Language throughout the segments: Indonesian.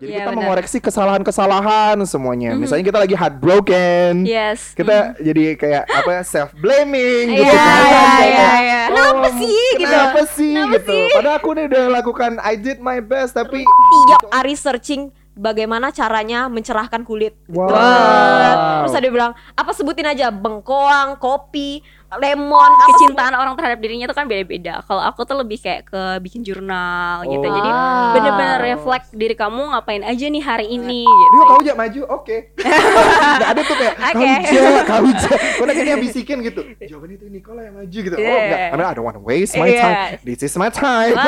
Jadi Iya, kita benar. mengoreksi kesalahan-kesalahan semuanya. Mhm. Misalnya kita lagi heartbroken. Yes. Kita jadi kayak apa self blaming Iya, gitu kan. iya, Kayak, iya, iya. "Oh, Kenapa sih?" gitu. Kenapa sih Kenapa gitu. sih? Padahal aku nih udah lakukan I did my best tapi tiap hari searching bagaimana caranya mencerahkan kulit. Wow. Gitu. Terus ada bilang apa sebutin aja bengkoang, kopi, lemon, apa kecintaan orang terhadap dirinya tuh kan beda-beda. Kalau aku tuh lebih kayak ke bikin jurnal gitu. Oh. Jadi Ah. bener-bener reflect diri kamu ngapain aja nih hari ini gitu. Rio kau aja maju, oke. Nggak ada tuh kayak kau aja, kau aja. Kau udah kayak bisikin gitu. Jawaban itu Nicola yang maju gitu. Oh Yeah. enggak, karena I don't want to waste my Yeah. time. This is my time.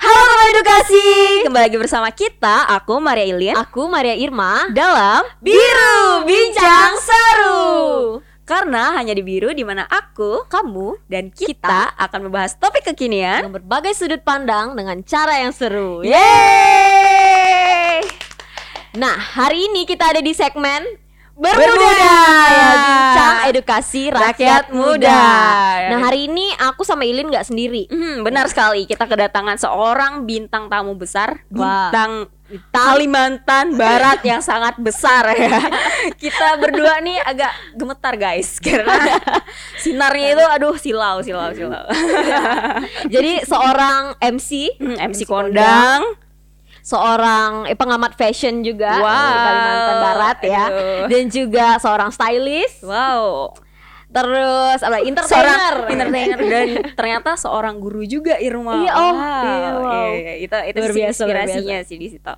Halo teman edukasi, kembali lagi bersama kita. Aku Maria Ilin Aku Maria Irma. dalam Biru Bincang Seru. Karena hanya di Biru di mana aku, kamu, dan kita akan membahas topik kekinian. Dengan berbagai sudut pandang dengan cara yang seru. Yeay! Nah, hari ini kita ada di segmen Bermuda. ya, bincang edukasi rakyat, Rakyat muda. muda. Nah, hari ini aku sama Ilin nggak sendiri. Hmm, benar sekali. Kita kedatangan seorang bintang tamu besar, bintang Kalimantan Barat yang sangat besar ya. Kita berdua nih agak gemetar guys karena sinarnya itu aduh silau silau silau. Jadi seorang MC, Hmm, MC kondang. seorang eh, pengamat fashion juga Wow. Kalimantan Barat ya, Aduh. dan juga seorang stylist, Wow. terus apa entertainer. Seorang entertainer dan ternyata seorang guru juga Irma. Iya, oh, Wow. iya, wow. Iya, itu itu Luar sih biasa, luar inspirasinya sih di situ.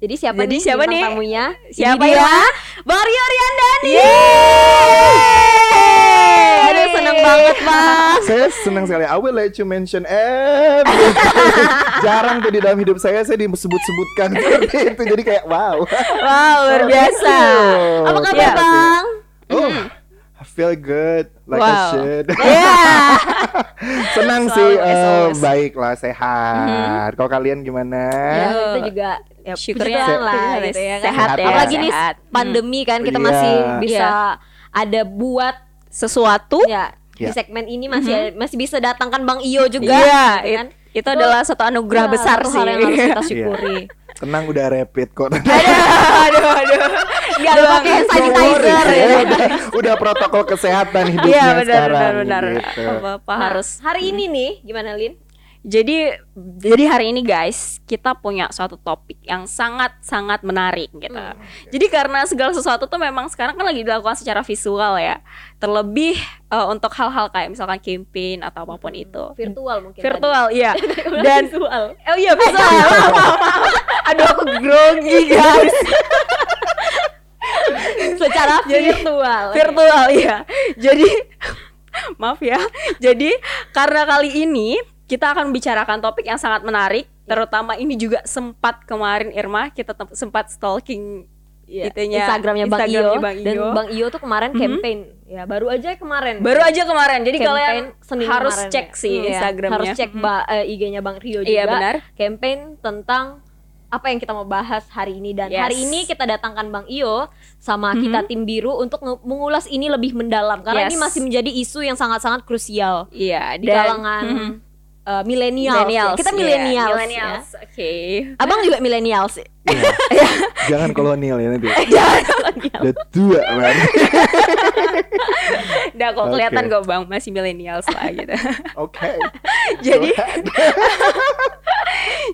Jadi siapa Jadi nih siapa nih? tamunya? Siapa Ini dia, ya? Bang Rio Riandani. Yeay! Aduh seneng banget bang. saya senang sekali. I will let you mention everything. Jarang tuh di dalam hidup saya saya disebut-sebutkan seperti itu. Jadi kayak wow. Wow, luar biasa. Apa kabar Iya. bang? Oh, I feel good like I Wow. should. Iya. Senang Selalu, sih, eh, always. baiklah sehat. Kalau kalian gimana? Ya, kita juga ya, Syukurnya Tuhan lah sehat, gitu ya kan. sehat ya, Apalagi nih sehat. pandemi kan kita Iya. masih bisa Iya. ada buat Sesuatu ya di Ya. segmen ini masih masih bisa datangkan Bang Iyo juga Iya, gitu kan. it- itu adalah satu anugerah Ya, besar satu sih. hal yang harus kita syukuri. Tenang udah rapid kok. aduh, aduh. Nggak ada pakai hand Don't worry, sanitizer saya ya. udah, udah protokol kesehatan hidupnya Iya, benar sekarang. benar benar. gitu. Apa-apa Nah, harus. hari ini nih gimana Lin? Jadi jadi hari ini guys, kita punya suatu topik yang sangat-sangat menarik gitu. Hmm. Jadi karena segala sesuatu tuh memang sekarang kan lagi dilakukan secara visual ya. Terlebih eh, untuk hal-hal kayak misalkan campaign atau apa pun itu. Virtual mungkin. Virtual, iya. Dan visual. Oh iya visual. Aduh aku grogi guys. Secara Jadi- virtual. virtual ya. Jadi maaf ya. Jadi karena kali ini kita akan membicarakan topik yang sangat menarik, terutama ini juga sempat kemarin Irma kita sempat stalking Iya, itunya Instagramnya Bang Iyo, Instagramnya Bang dan Iyo. Bang Iyo tuh kemarin Mhm. campaign ya baru aja kemarin Baru aja kemarin. Jadi Campaign kalian Senin harus kemarin cek ya. sih Iya, Instagramnya. harus cek ba- eh, IG-nya Bang Rio juga Iya, benar. campaign tentang apa yang kita mau bahas hari ini dan Yes. hari ini kita datangkan Bang Iyo sama Mhm. kita tim biru untuk mengulas ini lebih mendalam karena Yes. ini masih menjadi isu yang sangat-sangat krusial Iya, di dan- kalangan Mhm. Eh, millennials. ya. Millennials, Kita iya, millennials. millennials, ya. Oke. Abang juga millennials. Iya. Jangan kolonial ya nanti. Jangan millennials. Udah tua man. Udah kok Oke. kelihatan kok Bang masih millennials lah gitu. Oke. Jadi.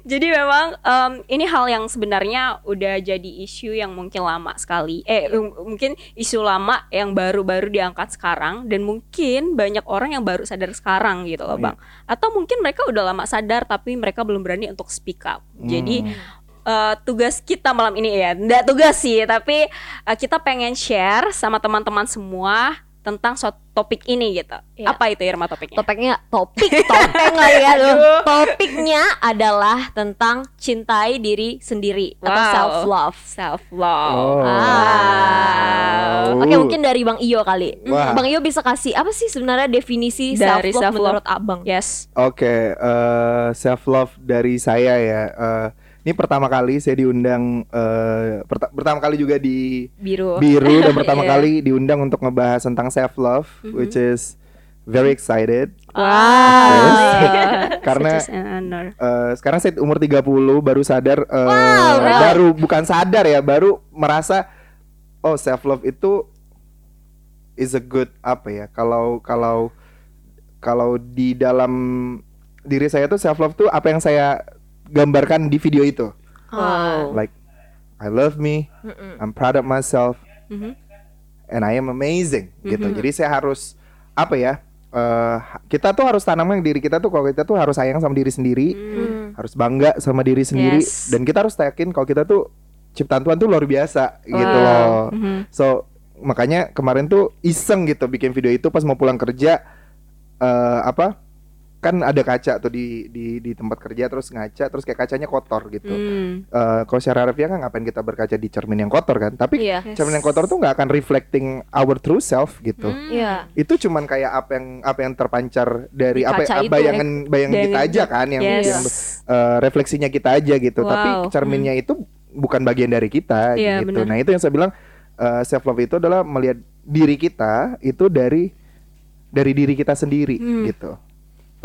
Jadi memang em, ini hal yang sebenarnya udah jadi isu yang mungkin lama sekali. Eh mungkin isu lama yang baru-baru diangkat sekarang dan mungkin banyak orang yang baru sadar sekarang gitu loh, Iya. Bang. Atau mungkin mereka udah lama sadar tapi mereka belum berani untuk speak up. Jadi Eh, tugas kita malam ini ya, enggak tugas sih, tapi eh, kita pengen share sama teman-teman semua tentang suatu topik ini gitu. Iya. Apa itu Irma topiknya? Topiknya topik topeng lah ya Aduh. Topiknya adalah tentang cintai diri sendiri atau Wow. self love. Self love. Oh. Ah. Wow. Oke mungkin dari Bang Iyo kali. Wah. Bang Iyo bisa kasih apa sih sebenarnya definisi Dari self love self-love. menurut Abang? Yes. Oke, self love dari saya ya. Eh, ini pertama kali saya diundang perta- pertama kali juga di Biru. Biru dan pertama Iya. kali diundang untuk ngebahas tentang self love Mhm. which is very excited Wow. Karena-. Eh, sekarang saya umur 30 baru sadar eh, Wow, really? baru bukan sadar ya, baru merasa oh self love itu is a good apa ya? Kalau kalau kalau di dalam diri saya tuh self love tuh apa yang saya gambarkan di video itu. Wow. Like I love me. I'm proud of myself Mhm. and I am amazing gitu. Jadi saya harus apa ya? eh, kita tuh harus tanamkan diri kita tuh kalau kita tuh harus sayang sama diri sendiri, Hmm. harus bangga sama diri sendiri Yes. dan kita harus yakin kalau kita tuh ciptaan Tuhan tuh luar biasa gitu Wow. loh. Mhm. So makanya kemarin tuh iseng gitu bikin video itu pas mau pulang kerja eh apa? Kan ada kaca tuh di di di tempat kerja terus ngaca terus kayak kacanya kotor gitu. Hmm. Eh, kalau secara harfiah kan ngapain kita berkaca di cermin yang kotor kan? Tapi. Yes. cermin yang kotor tuh nggak akan reflecting our true self gitu. Hmm. Iya. Itu cuman kayak apa yang apa yang terpancar dari Di apa itu. bayangan bayangan kita aja kan yang, Yes. yang eh, refleksinya kita aja gitu. Tapi Wow. cerminnya itu bukan bagian dari kita Iya, gitu. benar. Nah, itu yang saya bilang self love itu adalah melihat diri kita itu dari dari diri kita sendiri Hmm. gitu.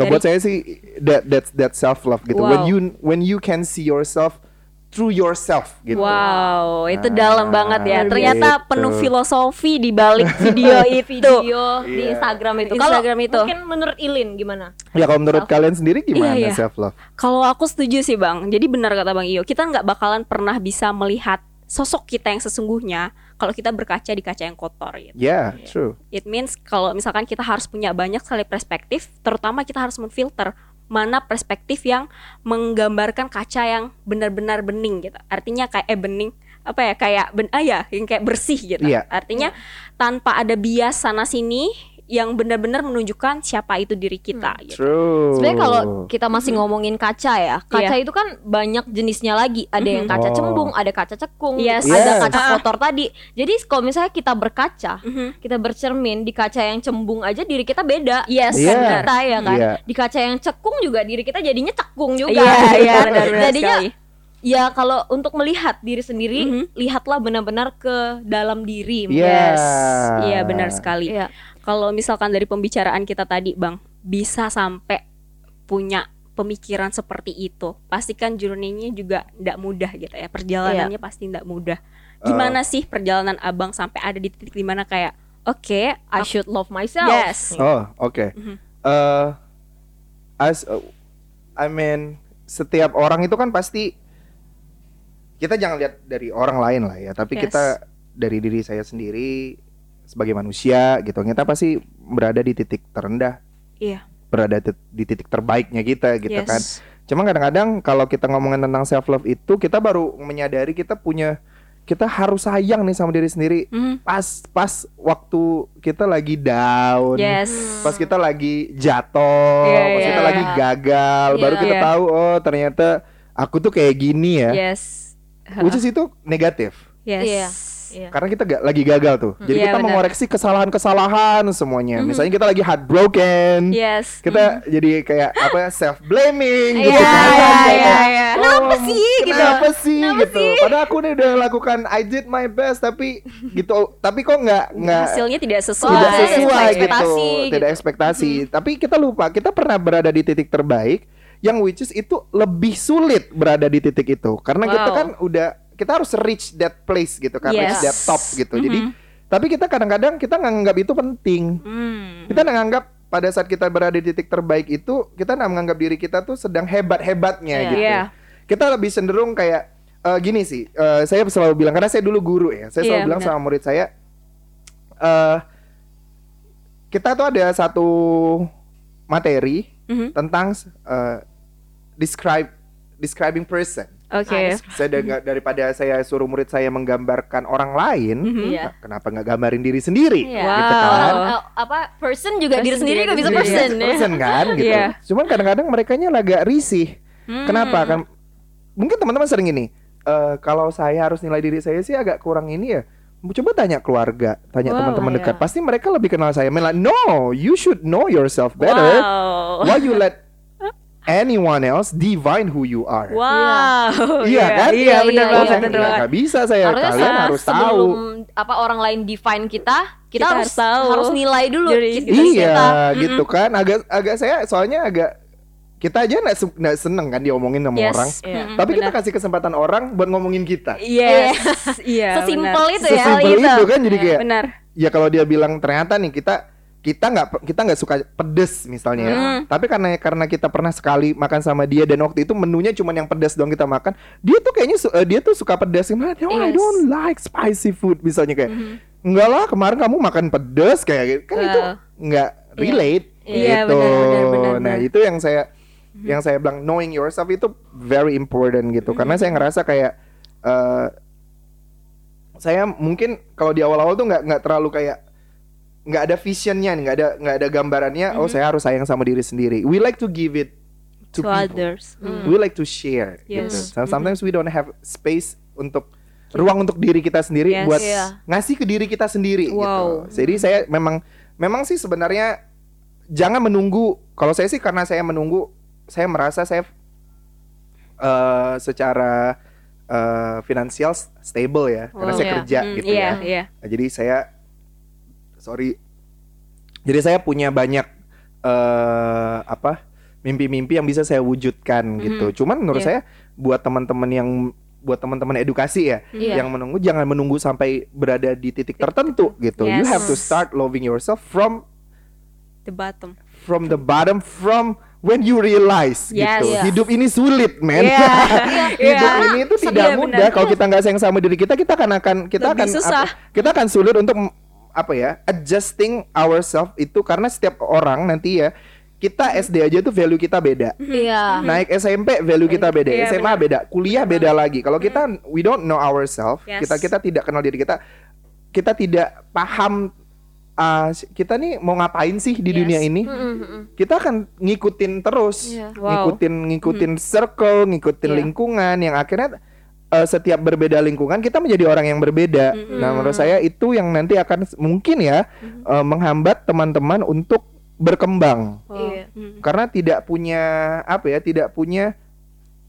Kalau Dari- buat saya sih that that's that self love gitu. When Wow. you when you can see yourself through yourself gitu. Wow, itu Ah, dalam banget ya. Ternyata gitu. penuh filosofi di balik video itu. Video di Iya. Instagram itu. Instagram Kalau itu. mungkin menurut Ilin gimana? Ya kalau menurut kalian sendiri gimana Iya, iya. self love? Kalau aku setuju sih bang. Jadi benar kata bang Iyo, kita nggak bakalan pernah bisa melihat sosok kita yang sesungguhnya kalau kita berkaca di kaca yang kotor gitu. Yeah, true. It means kalau misalkan kita harus punya banyak sekali perspektif, terutama kita harus memfilter mana perspektif yang menggambarkan kaca yang benar-benar bening gitu. Artinya kayak eh bening apa ya kayak ben ah ya yang kayak bersih gitu. Iya. Artinya tanpa ada bias sana sini yang benar-benar menunjukkan siapa itu diri kita gitu. True. Sebenarnya kalau kita masih ngomongin kaca ya, kaca Iya. itu kan banyak jenisnya lagi. Ada yang kaca Oh. cembung, ada kaca cekung, Yes. ada Yes. kaca Ah. kotor tadi. Jadi kalau misalnya kita berkaca, Mhm. kita bercermin di kaca yang cembung aja diri kita beda. Yes, Iya. Kan kita ya kan. Iya. Di kaca yang cekung juga diri kita jadinya cekung juga. Iya, gitu iya kan. benar-benar Jadinya sekali. ya kalau untuk melihat diri sendiri, Mhm. lihatlah benar-benar ke dalam diri. Iya. Yes. Iya benar sekali. Iya. Kalau misalkan dari pembicaraan kita tadi, Bang, bisa sampai punya pemikiran seperti itu, pastikan journey-nya juga tidak mudah gitu ya. Perjalanannya pasti tidak mudah. Gimana sih perjalanan Abang sampai ada di titik di mana kayak oke, I should love myself. Yes. Oh, oke. Mhm. Eh, as uh, I mean, setiap orang itu kan pasti kita jangan lihat dari orang lain lah ya, tapi Yes. kita dari diri saya sendiri sebagai manusia gitu. Kita pasti berada di titik terendah, Iya. berada di- titik terbaiknya kita gitu yes. kan. Cuma kadang-kadang kalau kita ngomongin tentang self love itu kita baru menyadari kita punya kita harus sayang nih sama diri sendiri Mhm. pas pas waktu kita lagi down Yes. pas kita lagi jatuh Iya, pas iya, kita iya. lagi gagal baru Iya. kita Iya. tahu oh ternyata aku tuh kayak gini ya Yes. which is itu negatif Yes. Iya. Iya. karena kita ga- lagi gagal tuh jadi Iya, kita benar. mengoreksi kesalahan-kesalahan semuanya misalnya kita lagi heartbroken Yes. kita jadi kayak apa self blaming Iya, gitu kan iya, Kayak, iya, iya. Kenapa sih, gitu? kenapa sih Kenapa gitu sih? padahal aku nih udah lakukan I did my best tapi gitu tapi kok nggak nggak Hasilnya tidak sesuai. tidak sesuai sesuai gitu, ekspektasi, tidak gitu. ekspektasi. Tapi kita lupa, kita pernah berada di titik terbaik yang which is itu lebih sulit berada di titik itu karena kita Wow. kan udah kita harus reach that place gitu kan, reach Yes. that top gitu. Jadi Mhm. tapi kita kadang-kadang kita nganggap itu penting. Hmm. Kita nganggap pada saat kita berada di titik terbaik itu kita menganggap diri kita tuh sedang hebat-hebatnya Iya. gitu. Iya. Kita lebih cenderung kayak eh, gini sih. eh, saya selalu bilang karena saya dulu guru ya. Saya selalu Iya, bilang benar. sama murid saya eh kita tuh ada satu materi Mhm. tentang eh, describe describing person. Oke. Saya dengan- daripada saya suruh murid saya menggambarkan orang lain, Mhm. Iya. kenapa nggak gambarin diri sendiri? Iya. Gitu Wow. kan? Orang, eh, apa person juga Person diri sendiri juga juga bisa person sendiri. ya. person kan gitu. Iya. Cuman kadang-kadang mereka agak risih. Hmm. Kenapa? Kan mungkin teman-teman sering gini. "Eh, kalau saya harus nilai diri saya sih agak kurang ini ya. Coba tanya keluarga, tanya Wow, teman-teman iya. dekat. Pasti mereka lebih kenal saya. Mela, no, you should know yourself better. Wow. Why you let anyone else divine who you are. Wow. Iya kan? Iya, Iya, benar iya, banget, saya benar nggak banget. nggak bisa saya Harusnya kalian harus sebelum tahu. apa orang lain define kita, kita, Kita harus harus tahu. harus nilai dulu Diri kita kita Iya, kita. gitu kan. Agak agak saya soalnya agak kita aja nggak su- nggak seneng kan diomongin sama Yes. orang. Iya. Mm-mm, Tapi kita benar. kasih kesempatan orang buat ngomongin kita. Yes. Iya. Sesimpel benar. itu ya. Sesimpel gitu. itu kan jadi kayak Benar. ya kalau dia bilang ternyata nih kita kita nggak kita nggak suka pedes misalnya ya. Hmm. Tapi karena karena kita pernah sekali makan sama dia dan waktu itu menunya cuma yang pedas doang kita makan, dia tuh kayaknya su- eh, dia tuh suka pedas. Gimana? I Yes. don't like spicy food misalnya kayak. Mhm. Enggak lah, kemarin kamu makan pedas kayak gitu. Kan itu Wow. nggak relate Iya, gitu. benar, benar, benar, nah, benar. Mhm. itu yang saya yang saya bilang knowing yourself itu very important gitu. Karena Mhm. saya ngerasa kayak eh saya mungkin kalau di awal-awal tuh nggak nggak terlalu kayak nggak ada visionnya nggak ada nggak ada gambarannya. Oh, Mhm. saya harus sayang sama diri sendiri. We like to give it to, To people. others. Mm. We like to share. Yes. Gitu. So- Sometimes we don't have space untuk ruang untuk diri kita sendiri Yes. buat Iya. ngasih ke diri kita sendiri Wow. gitu. Jadi saya memang memang sih sebenarnya jangan menunggu. Kalau saya sih karena saya menunggu, saya merasa saya eh, secara eh, finansial stable ya, karena Wow. saya Iya. kerja Mm, gitu Iya, ya. iya. Nah, jadi saya sorry. Jadi saya punya banyak eh apa mimpi-mimpi yang bisa saya wujudkan gitu. Cuman menurut Iya. saya buat teman-teman yang buat teman-teman edukasi ya Iya. yang menunggu jangan menunggu sampai berada di titik tertentu gitu. You Yes. have to start loving yourself from The bottom. from the bottom from when you realize Yes. gitu. Iya. Hidup ini sulit, men. Iya. Hidup Iya. ini itu Iya, tidak mudah. benar. Kalau kita nggak sayang sama diri kita, kita akan akan kita Lebih akan susah. apa- kita akan sulit untuk apa ya adjusting ourselves itu karena setiap orang nanti ya kita SD aja tuh value kita beda. Iya. Naik SMP value kita beda, Iya, SMA beda, kuliah beda lagi. Kalau kita we don't know ourselves, Yes. kita kita tidak kenal diri kita, kita tidak paham uh, kita nih mau ngapain sih di Yes. dunia ini. Kita akan ngikutin terus, Iya. Wow. ngikutin ngikutin circle, ngikutin Iya. lingkungan yang akhirnya uh, setiap berbeda lingkungan kita menjadi orang yang berbeda. Mm-mm. Nah, menurut saya itu yang nanti akan mungkin ya uh, menghambat teman-teman untuk berkembang. Iya. Mm. karena tidak punya apa ya tidak punya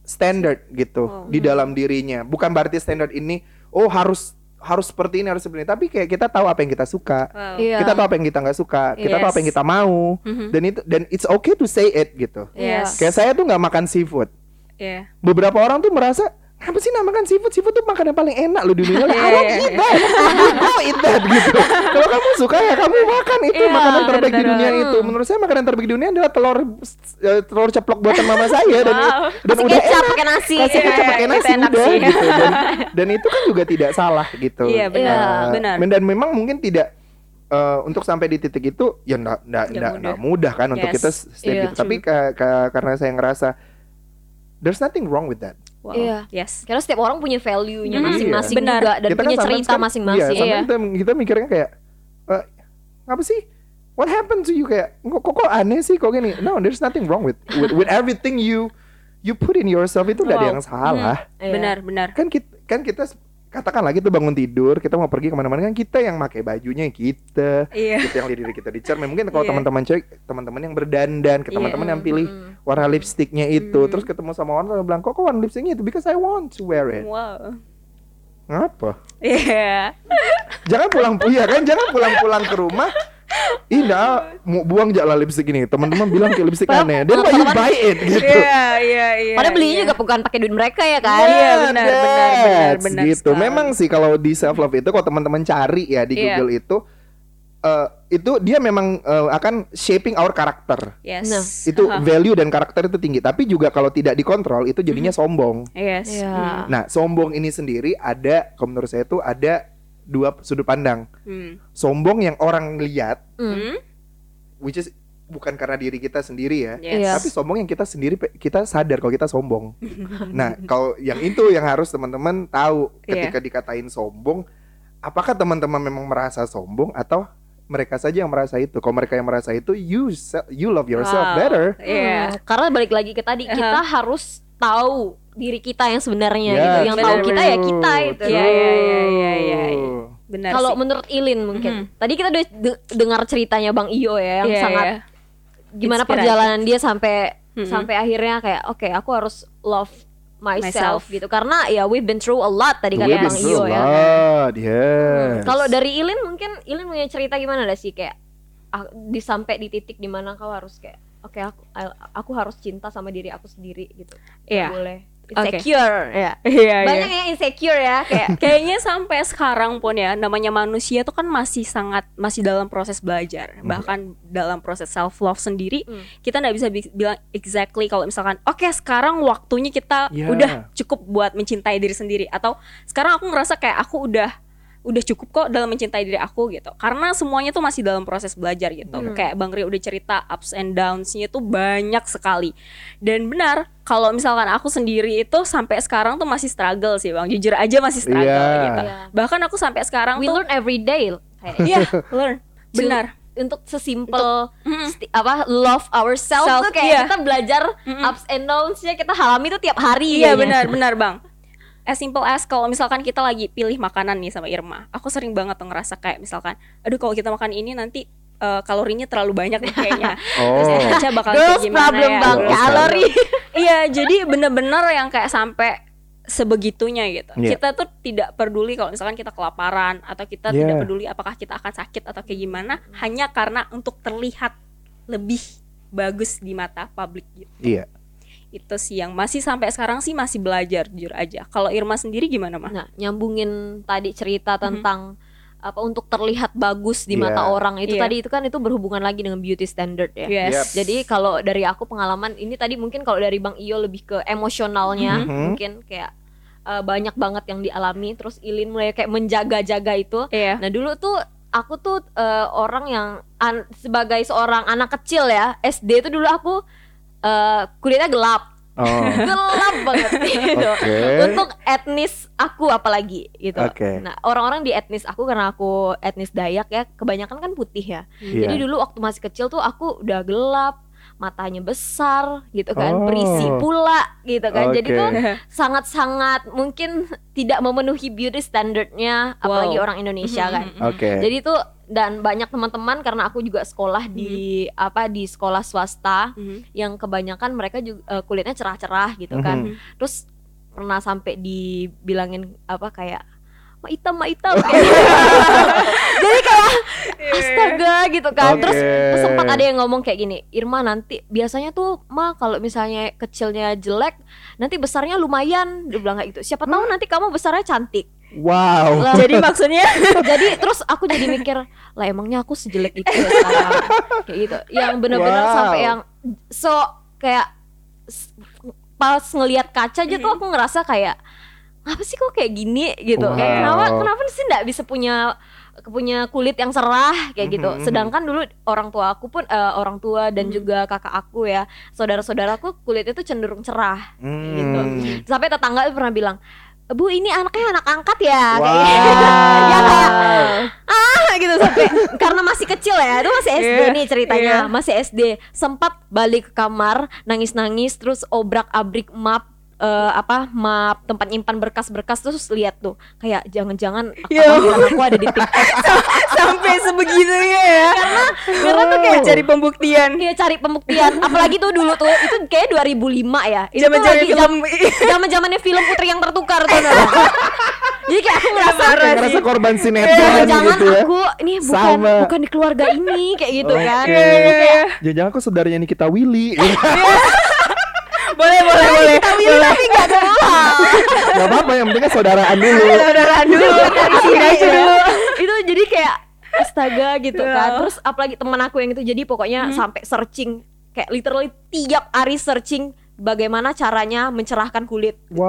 standard gitu Oh. di dalam dirinya bukan berarti standard ini oh harus harus seperti ini harus seperti ini tapi kayak kita tahu apa yang kita suka Wow. Iya. kita tahu apa yang kita nggak suka kita tahu apa yang Yes. kita mau Mhm. dan itu dan it's okay to say it gitu Yes. kayak saya tuh nggak makan seafood Iya. beberapa orang tuh merasa apa sih nama makan seafood? Seafood tuh makanan paling enak loh di dunia. I Iya, don't iya, eat that go eat that gitu. Kalau kamu suka ya kamu makan. Itu Iya, makanan terbaik di dunia itu. Menurut saya makanan terbaik di dunia adalah telur eh, telur ceplok buatan mama saya. Dan Wow. dan Kasih udah kecap enak. pakai nasi. kasih Iya, kecap pakai itu nasi enak udah sih. gitu. Dan, dan itu kan juga tidak salah gitu. Iya, benar, Eh, benar. dan memang mungkin tidak eh, untuk sampai di titik itu ya nggak nggak Nggak nggak mudah. mudah kan untuk Yes. kita stay Iya, gitu. Tapi ka- ka- karena saya ngerasa there's nothing wrong with that Wow. Iya. Yes. Karena setiap orang punya value-nya Hmm, masing-masing benar. juga dan Kita kan punya sometimes cerita kan- masing-masing. Iya, sometimes kita, kita mikirnya kayak eh, apa sih? What happened to you kayak kok, kok kok aneh sih kok gini? No, there's nothing wrong with with, with everything you you put in yourself itu udah ada Wow. yang salah. Iya. Benar, benar. Kan kita kan kita katakan lagi tuh bangun tidur kita mau pergi ke mana-mana kan kita yang pakai bajunya kita Iya. kita yang diri kita di cermin mungkin kalau Iya. teman-teman cewek teman-teman yang berdandan ke Iya. teman-teman yang pilih Mm-mm. warna lipstiknya itu Mm. terus ketemu sama orang terus bilang kok warna lipstiknya itu because I want to wear it Wow. ngapa Iya. jangan pulang iya kan jangan pulang-pulang ke rumah Ina mau buang jala lipstick ini teman-teman bilang kayak lipstick Padahal aneh then why you buy it gitu Iya, iya, iya. Padahal belinya iya. juga bukan pakai duit mereka ya kan? Iya, benar, benar, benar, That's benar gitu sekali. memang sih kalau di self love itu kalau teman-teman cari ya di Iya. Google itu eh, itu dia memang eh, akan shaping our karakter Yes. Nah, itu Aha. value dan karakter itu tinggi tapi juga kalau tidak dikontrol itu jadinya sombong Yes. Iya. nah sombong ini sendiri ada kalau menurut saya itu ada dua sudut pandang Hmm. sombong yang orang lihat Mm. Hmm. which is bukan karena diri kita sendiri ya Yes. Tapi sombong yang kita sendiri kita sadar kalau kita sombong nah kalau yang itu yang harus teman-teman tahu ketika dikatain sombong apakah teman-teman memang merasa sombong atau mereka saja yang merasa itu kalau mereka yang merasa itu you you love yourself Wow. better Iya. Hmm, Karena balik lagi ke tadi kita harus tahu diri kita yang sebenarnya Ya, gitu. Yang tahu kita ya kita itu. Iya, iya, iya, iya, iya, iya. Benar Kalau menurut Ilin mungkin. Mhm. Tadi kita udah de- dengar ceritanya Bang Iyo ya yang Iya, sangat iya. gimana Inspiratif. perjalanan dia sampai Mm-mm. sampai akhirnya kayak oke aku harus love myself, Myself. gitu karena ya we've been through a lot tadi kata been Bang Iyo ya lot, yes. kalau dari Ilin mungkin Ilin punya cerita gimana dah sih kayak ah, di sampai di titik di mana kau harus kayak oke aku aku harus cinta sama diri aku sendiri gitu. Iya. boleh. Insecure. Ya Iya, banyak yang insecure ya kayak Kayaknya sampai sekarang pun ya namanya manusia tuh kan masih sangat masih dalam proses belajar. Bahkan dalam proses self love sendiri Hmm. kita nggak bisa bi- bilang exactly kalau misalkan oke sekarang waktunya kita Ya. udah cukup buat mencintai diri sendiri. Atau sekarang aku ngerasa kayak aku udah udah cukup kok dalam mencintai diri aku gitu karena semuanya tuh masih dalam proses belajar gitu Hmm. kayak Bang Ria udah cerita ups and downs-nya tuh banyak sekali dan benar kalau misalkan aku sendiri itu sampai sekarang tuh masih struggle sih bang jujur aja masih struggle Iya. gitu Iya. bahkan aku sampai sekarang we tuh learn every day kayak iya learn benar untuk sesimpel Mm. apa love ourselves Self, tuh kayak iya. kita belajar Mm-mm. ups and downs-nya kita alami tuh tiap hari iya kayaknya. benar benar bang as simple as kalau misalkan kita lagi pilih makanan nih sama Irma aku sering banget tuh ngerasa kayak misalkan aduh kalau kita makan ini nanti eh, kalorinya terlalu banyak nih kayaknya terus Oh. yang Caca bakal kayak gimana problem ya bang Girls kalori iya jadi bener-bener yang kayak sampai sebegitunya gitu Iya. kita tuh tidak peduli kalau misalkan kita kelaparan atau kita Iya. tidak peduli apakah kita akan sakit atau kayak gimana hanya karena untuk terlihat lebih bagus di mata publik gitu Iya. Itu sih yang masih sampai sekarang sih masih belajar jujur aja. Kalau Irma sendiri gimana mah nah nyambungin tadi cerita tentang apa untuk terlihat bagus di Iya. mata orang. Itu Iya. tadi itu kan itu berhubungan lagi dengan beauty standard ya. Yes. Jadi kalau dari aku pengalaman ini tadi mungkin kalau dari Bang Iyo lebih ke emosionalnya Mhm. mungkin kayak uh, banyak banget yang dialami. Terus Ilin mulai kayak menjaga-jaga itu. iya. Nah dulu tuh aku tuh uh, orang yang an- sebagai seorang anak kecil ya SD itu dulu aku uh, kulitnya gelap Oh. gelap banget gitu. Oke. Untuk etnis aku apalagi gitu. Oke. Nah, orang-orang di etnis aku karena aku etnis Dayak ya, kebanyakan kan putih ya. Iya. Jadi dulu waktu masih kecil tuh aku udah gelap, matanya besar gitu kan, Oh. berisi pula gitu kan. Jadi Oke. tuh sangat-sangat mungkin tidak memenuhi beauty standardnya apalagi Wow. orang Indonesia kan. Oke. Jadi tuh dan banyak teman-teman karena aku juga sekolah di apa di sekolah swasta Mhm. yang kebanyakan mereka juga eh, kulitnya cerah-cerah gitu kan. Mhm. Terus pernah sampai dibilangin apa kayak ma hitam ma hitam. Kayak jadi kayak astaga gitu kan. Terus Oke. sempat ada yang ngomong kayak gini Irma nanti biasanya tuh ma kalau misalnya kecilnya jelek nanti besarnya lumayan. Dia bilang kayak gitu. Siapa tahu nanti kamu besarnya cantik Wow. Lah, jadi maksudnya jadi terus aku jadi mikir lah emangnya aku sejelek itu ya sekarang kayak gitu yang benar-benar Wow. sampai yang so kayak pas ngelihat kaca aja tuh aku ngerasa kayak apa sih kok kayak gini gitu kayak Wow. kenapa kenapa sih nggak bisa punya punya kulit yang cerah kayak gitu Mhm. sedangkan dulu orang tua aku pun eh, orang tua dan Mhm. juga kakak aku ya saudara-saudaraku kulitnya tuh cenderung cerah Hmm. gitu. sampai tetangga pernah bilang Bu ini anaknya anak angkat ya Wow. kayak gitu. ya kayak ah gitu sampai karena masih kecil ya itu masih SD Iya, nih ceritanya iya. masih SD sempat balik ke kamar nangis nangis terus obrak abrik map eh, apa map tempat nyimpan berkas-berkas terus lihat tuh kayak jangan-jangan Ya kelahiran aku ada di TikTok. Sampai sebegitunya ya. Karena tuh kayak cari pembuktian. Iya cari pembuktian. Apalagi tuh dulu tuh itu kayak 2005 ya. Itu tuh Zaman-zaman lagi film zaman zamannya film Putri yang tertukar tuh jadi kayak aku ngerasa ngerasa korban sinetron jangan-jangan gitu ya. aku ini bukan Sama. bukan di keluarga ini kayak gitu kan. Iya, iya, iya. Jangan-jangan aku saudaranya Nikita Willy. boleh boleh boleh boleh tapi gak kenal Gak apa-apa yang penting saudaraan dulu. saudaraan dulu dari sini aja dulu itu jadi kayak astaga gitu Iya. kan terus apalagi teman aku yang itu jadi pokoknya sampai searching kayak literally tiap hari searching bagaimana caranya mencerahkan kulit Wow.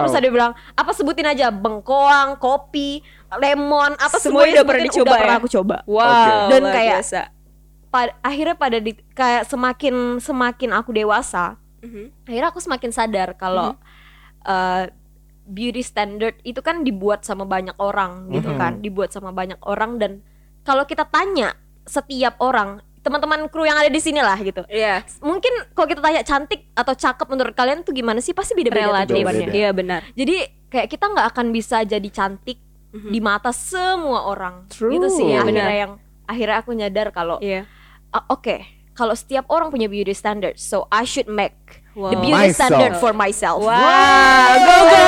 Terus ada yang bilang apa sebutin aja bengkoang, kopi, lemon, apa Semua semuanya udah pernah dicoba udah ya? pernah aku coba. wow Dan luar kayak- biasa. Pa- akhirnya pada di, kayak semakin semakin aku dewasa, Mhm. akhirnya aku semakin sadar kalau uh, beauty standard itu kan dibuat sama banyak orang gitu Mhm. kan, dibuat sama banyak orang dan kalau kita tanya setiap orang teman-teman kru yang ada di sini lah gitu. Iya, Mungkin kalau kita tanya cantik atau cakep menurut kalian tuh gimana sih? Pasti beda-beda tuh relatif. jawabannya. Beda-beda. Iya benar. Jadi kayak kita nggak akan bisa jadi cantik Mhm. di mata semua orang. True. Itu sih Iya, akhirnya benar. yang akhirnya aku nyadar kalau Iya. Ah, oke kalau setiap orang punya beauty standard, so I should make the Wow. beauty Myself. standard for myself. Wah, go go.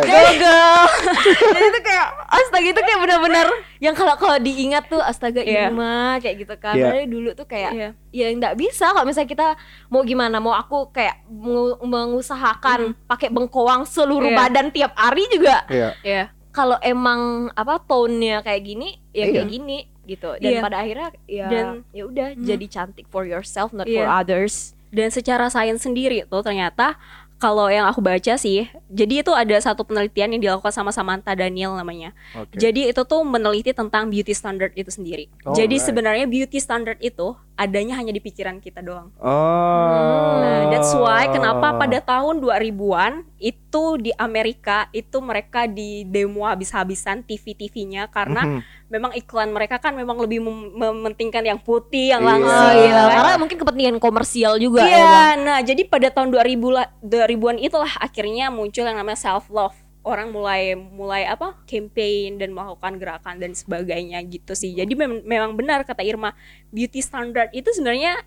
Go girl. Jadi itu kayak astaga itu kayak benar-benar yang kalau kalau diingat tuh astaga Iya. Irma kayak gitu kan. Iya. Padahal dulu tuh kayak Iya. ya nggak bisa kalau misalnya kita mau gimana mau aku kayak mengu- mengusahakan pakai bengkoang seluruh Iya. badan tiap hari juga Iya. Iya. Kalau emang apa tone-nya kayak gini ya Iya. kayak gini gitu dan Iya. pada akhirnya ya Dan- ya udah jadi cantik for yourself not Iya. for others Dan secara sains sendiri tuh ternyata kalau yang aku baca sih, jadi itu ada satu penelitian yang dilakukan sama Samantha Daniel namanya. Oke. Jadi itu tuh meneliti tentang beauty standard itu sendiri. Jadi Alright. sebenarnya beauty standard itu adanya hanya di pikiran kita doang. Oh. Nah, that's why kenapa pada tahun 2000-an itu di Amerika itu mereka di demo habis-habisan TV-TV-nya karena Mhm. Memang iklan mereka kan memang lebih mem- mementingkan yang putih, yang Iya. langsing iya. kan. karena mungkin kepentingan komersial juga ya Iya, Bang. nah jadi pada tahun 2000 lah 2000-an itulah akhirnya muncul yang namanya self love. Orang mulai mulai apa? campaign dan melakukan gerakan dan sebagainya gitu sih. Jadi mem- memang benar kata Irma, beauty standard itu sebenarnya